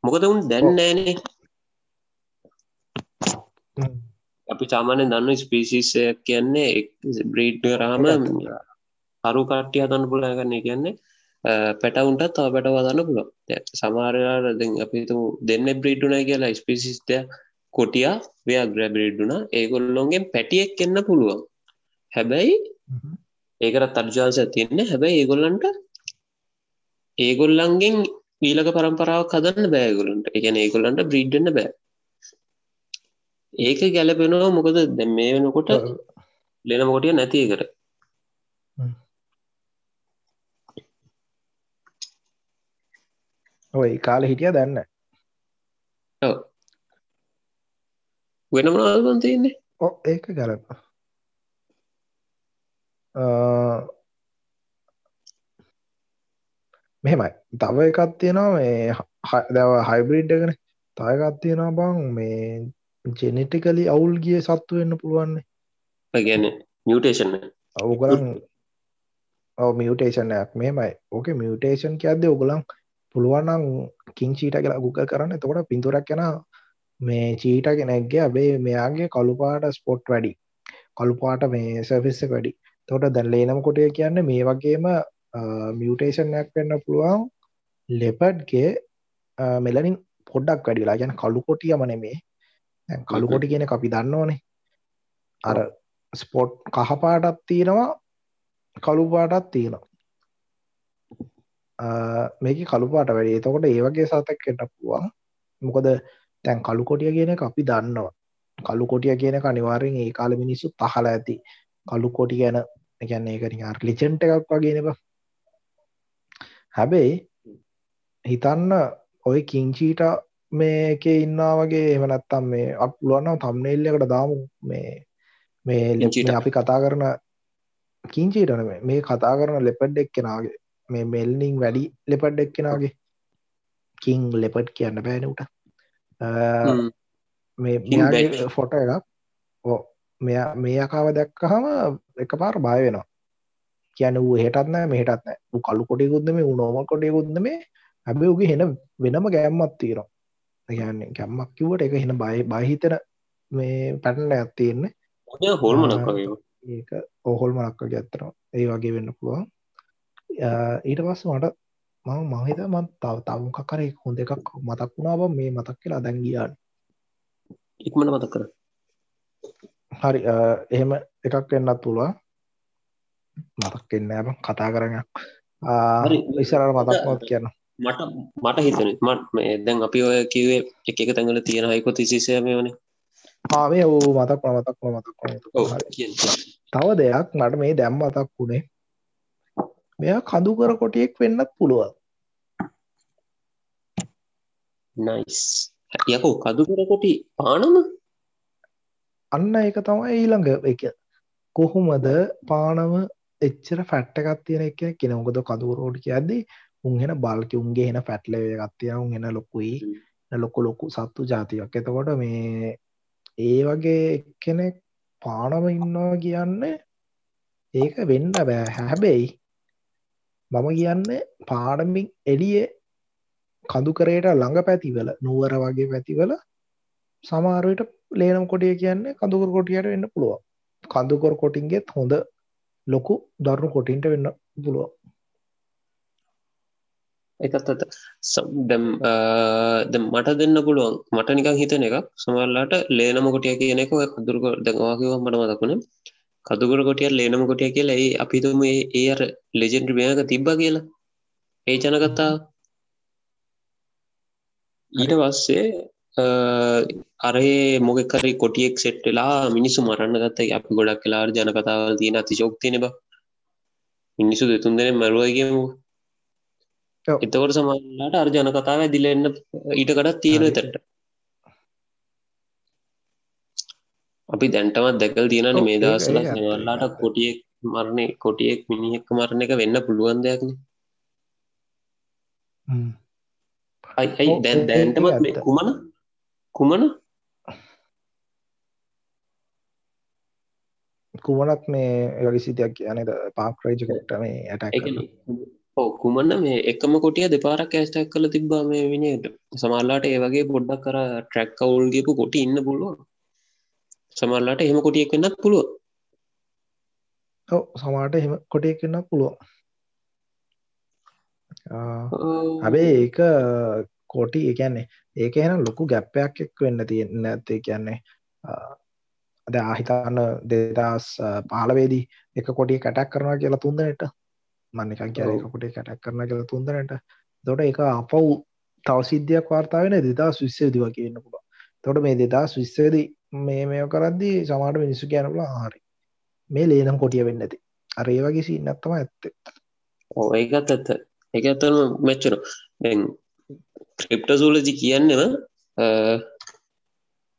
මොකද උන් දැන්නෑනේ අපි සාමානය දන්න ස්පිසිසයක් කියන්නේ බ්‍රීඩ් රාම හරු කට්ටිය අතන්න පුලා කරන්නේ කියන්නේ. පැටවුන්ට තව පැටවදන්න පුළ සමාරයාට දෙ අපි දෙන්න බ්‍රීඩ්ුන කියලා ස්පිසිස්ටය කොටියා ව්‍යග්‍ර බ්‍රීඩ්ුන ඒගොල්ලොන්ගෙන් පැටියෙක් එන්න පුළුවන්. හැබැයි ඒකට තර්ජාස තියන්න. හැබැයි ඒගොල්ලන්ට ඒගොල්ලන්ගෙන් ඊලක පරම්පරාව කදන්න බෑගොලන්ට එකන ඒගොල්ලන්ට බ්‍රීඩ්න්න බෑ. ඒක ගැලපෙනවා මොකද දැ මේ වෙනකොට ලෙන මොටිය නැති කර ඔයි කාල හිටිය දන්න. වෙන බං තියෙන්නේ? ඕ ඒක ගලප. මෙහෙමයි. තව එකක් තියෙනවා මේ දැව හයිබ්‍රීඩ්ගෙන තයකත් තියෙනවා බං මේ ජෙනෙටිකලි අවුල් ගිය සත්තු වෙන්න පුළුවන්නේ කියන්නේ මියුටේෂන් ඔගලන් මියටේෂනයක් මෙමයි ඕක මියටේෂන් කියද්ද ඔගලන් පුළුවන්නම් කින් චීට කියලා ගුගල් කරන්න. තකොට පින්තුරක් කෙන මේ චීට කෙනෙක්ගේ අබේ මෙයාගේ කළුපාට ස්පොට් වැඩි. කළුපාට මේ සර්ෆිස්ස වැඩි. තොට දැල්ලේනම් කොටය කියන්න මේ වගේම මියටේෂන්යක් වෙන්න පුළුවන්. ලෙපඩ්ගේ මෙලනින් පොඩ්ඩක් වැඩිලා ගැන කළු කොටියම නෙමේ. දැන් කළු කොටි කියන අපි දන්න ඕනේ අර ස්පොට් කහපාටත් තියෙනවා කළු පාටත් තියෙනවා. මේක කළුපාට වැඩි. එතකොට ඒවගේ සතක් එන්න පුළුවන්. මොකද තැන් කළු කොටිය කියන එක අපි දන්නවා. කළු කොටිය කියන අනිවාරෙන් ඒ කාල මිනිස්සු පහල ඇති. කළු කොටි ගැන එකන්නේ ඒකරි ලිචෙන්ට එකක් වගේනබ හැබැයි හිතන්න ඔය කිංචීට මේක ඉන්නා වගේ එමනත්තම් මේ අප පුළුවන්නම් තම්නෙල්ලකට දාමු. මේ මේ කිංචීට. අපි කතා කරන කිංචීටන මේ කතා කරන ලෙපඩ් එක් කෙනගේ මේ මෙල්නිං වැඩි ලෙපඩ් එක් කෙනගේ. කිං ලෙපඩ් කියන්න බෑනට මේ. ෆොට එකක්. ඕ මෙයා මේ අකාව දැක්කහම එක පාර බය වෙනවා. කියන වූ හෙටත්න මෙහටත්න කල්ලු කොටයකුත්ද මේ උනෝම කොටයකුත්ද මේ හැබ උගේ හෙන වෙනම ගෑම්මත් තීරවා ගැන්නේ ගැම්මක් කිවට එක හෙන බයි බහිතන මේ පැටල ඇත්තියෙන්නේ ඔය හොල්මනක් වගේ ඒක ඔහොල් මනක්ක ගැත්තරවා ඒ වගේ වෙන්න පුළුවන්. ඊට පස්ස මට මම මහිත මන් තව තවුන් කකර හොඳ එකක් මතක් වුණාව මේ මතක් කියලා දැන්ගියාන් ඉක්මට මතක් කර. හරි එහෙම එකක් වෙන්නත් පුළුවන්. මතක් එන්න ඇබ කතා කරන හරි. ඉස්සරට මතක්මත් කියන්න. මට මට හිතන මට මේ දැන් අපි ඔය කිවේ එක එක තැඟල තියෙන හයිකො තිසිසය මේ වනේ ආවේ වූ මතක් මතක් මතක් ඔව් හරි කියන්න. තව දෙයක් මට මේ දැම් මතක් වුණේ මෙයා කදුකර කොටියෙක් වෙන්නත් පුළුවන්. නයිස් යකෝ කදුකර කොටි පානම? අන්න එක තමයි ඊළඟ එක. කොහොමද පානම එච්චර ෆැට්ට එකත් තියෙන එක කෙන මොකද කදුවරෝඩි කියද්දි උන්හෙන බල්ක උන්ගේ හෙන ෆැට්ලව එකත්තිය උන් එෙන ලොකුයි. ලොකු ලොකු සත්තු ජාතියක්. එතකොට මේ ඒ වගේ එක්කෙනෙක් පානම ඉන්නවා කියන්න ඒක වෙන්න බෑ. හැබැයි මම කියන්න පාඩමින් එලිය කඳු කරයට ළඟ පැතිවල නුවර වගේ පැතිවල සමාරුවට ලේනම් කොටිය කියන්නේ කඳුකර කොටියට වෙන්න පුළුවන්. කඳුකොර කොටින්ගෙත් හොඳ ලොකු දරුණු කොටින්ට වෙන්න පුළුවන්. එකත් අත. දැම් ද මට දෙන්න පුළුවන් මට නිකං හිතන එකක්. සමල්ලාට ලේනම කොටිය කියන එක ඔය කදුරක දැවාකිව මට මතකුණ කදුකර කොටිය ලේනම කොටිය කියලා ඒ අපිතුම ඒ අර ලෙජෙන්ඩ් මේක තිබ්බ කියලා. ඒ ජනකත්තා ඊට පස්සේ අරේ මොකකරි කොටියෙක් සෙට්ටලා මිනිසු මරන්න ගත්ත අපි ගොඩක් කලාර ජන කතාවල් තියෙන අතිශෝක්තියන බ මිනිසු දෙතුන් දෙන මැරුවගේමු. එතකොට සමල්ලාට අර ජන කතාව දිලෙන්න ඊට කඩත් තියෙන හරි. අපි දැන්ටමත් දැකල් තියෙනන මේ දවසල ඇත්ත. කොටියෙක් මරණය කොටියෙක් මිනිහෙක් මරණ එක වෙන්න පුළුවන් දෙයක්න. අයි දැන් දැන්ටමත් මේ. කුමන? කුමන? කුමනත් මේ යලිසිතයක් කියන පාක් රේජකට මේ ඕ කුමන්න මේ එකම කොටිය දෙපාරක් ඇස්ටක් කල තිබ්බා මේ විනිට සමල්ලාට ඒ වගේ පොඩ්ඩක් කර ට්‍රැක් කවුල්ගේපු කොටි ඉන්න පුළුවන් සමල්ලාට එහෙම කොටියෙක් වෙන්නත් පුළුව සමාට එහෙම කොටය කන්න පුළුවන්. හැබේ ඒක කොටි එකන්නේ ඒක එන ලොකු ගැප්පයක් එක් වෙන්න තියෙන්න ඇත්තේ කියන්නේ අද ආහිතන්න දෙදස් පාලවේදී එක කොටිය කැටක් කරනවා කියලා තුන්දනට මන්නකන් කිය එක කොටේ කැටක් කරන කියලා තුන්දනට දොට එක අපව් තව සිද්ධියක් වාර්තාාවෙන දෙදා විශ්සේදි වගේ කියන්න පුළුව තොට මේ දෙදා විශ්සේදී මේ මෙය කරද්දී සමාට මිනිස්සු කියනපුල හරි. මේ ලේනම් කොටිය වෙන්න ඇති අර ඒ වගේ සින්නත්තම ඇත්තේ. ඕ ඒකත් ඇත්ත එක ඇතරම මෙච්චන දැන් ක්‍රිප්ටසූලජි කියන්නෙම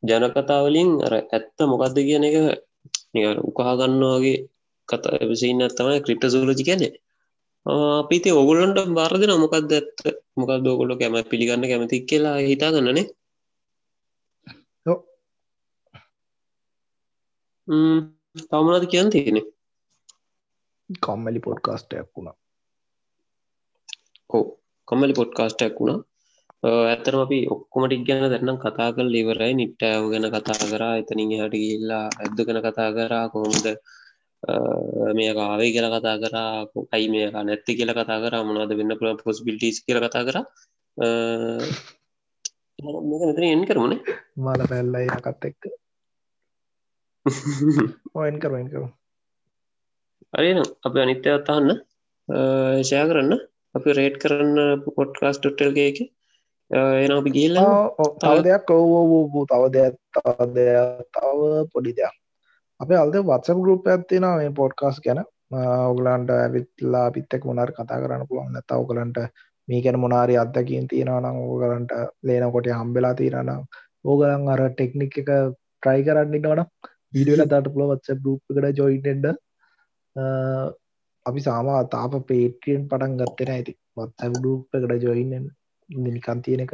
ජනකතාවලින් අර ඇත්ත මොකක්ද කියන එක උකහාගන්නවාගේ කතා විසින්න තමයි ක්‍රිප්ට සූලජි කැනෙ අපිති ඔගුලන්ට බාරධ නොමකක්ද ඇත්ත මොකක් දෝගොල්ල කැම පිළිගන්න කැමති කියලා හිතා තවමනද කියන්න තියෙන කම්මලි පොඩ්කාස්ටයක් වුණා හෝ කොමලි පොඩ්කාස්ටයක් වුණා ඇතරම අපි ඔක්කොමටික් ගැන දැන්නම් කතා කල් ඉවරයි නිට්ටෑව ගැන කතා කරා එතනින් හට ගිල්ලා ඇද්ද කන කතා කරා කොහොමද මේ කාවේ කියල කතා කරා කොකයි මේ නැත්ති කියල කතා කර මනාද වෙන්න පුළ පොස්බිලිස් කියල කතා කර එන් කරමුණේ මල පැල්ලයි කත් එක්ක ඔයන් කරුවෙන් කරු අරන අප අනිත්‍ය අත්තහන්න ෂය කරන්න. අපි රේට් කරන්න පොට්කාස් ටොටල්ගේ එක එන අපි ගිල්ලා තව දෙයක්. ඔවෝ තව දෙයක් තව තව පොඩි දෙයක්. අපේ අල්ද වත්සම් ගරුප ඇත්තින මේ පොඩ්කාස් ගැන. ඔගලන්ට ඇවිත්ලා පිත්තෙක් මොනර කතා කරන්න පුළුවන් නැත ඔකලන්ට මේකැන මොනාරි අත්දකින් තියෙනනම් ඕගලන්ට ලේනකොට හම්බෙලා තියෙනනම් ඕගලන් අර ටෙක්නික් එක ට්‍රයි කරන්න නොන වීඩියල තට පුල වත්ස ගරුප්කට ජොයිටෙන්ඩ අපි සාමා තාප පේටියෙන් පටන් ගත්තෙන ඇති වත්ස ගරුප්කට ජොයින්න නිකන් තියෙන එක.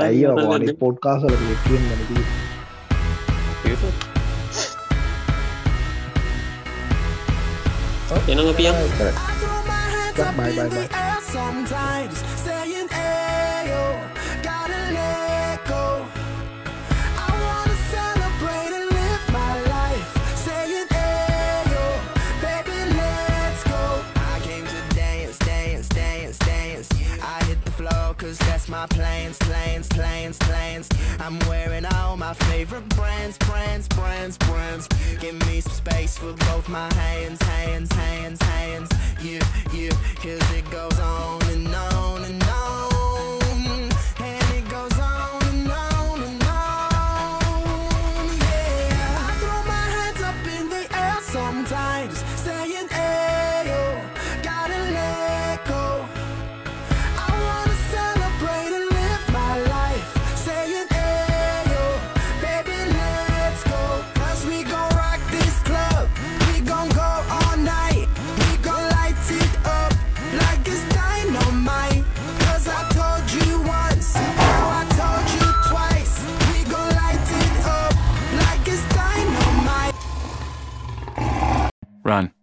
ඇයි පොඩ්කාසල ටියෙන් මනදී එන පියන් බයි බයි බයි Sometimes plans, plans, plans, plans. I'm wearing all my favorite brands, brands, brands, brands. Give me some space for both my hands, hands, hands, hands. Yeah, yeah, cause it goes on and on and on. Run.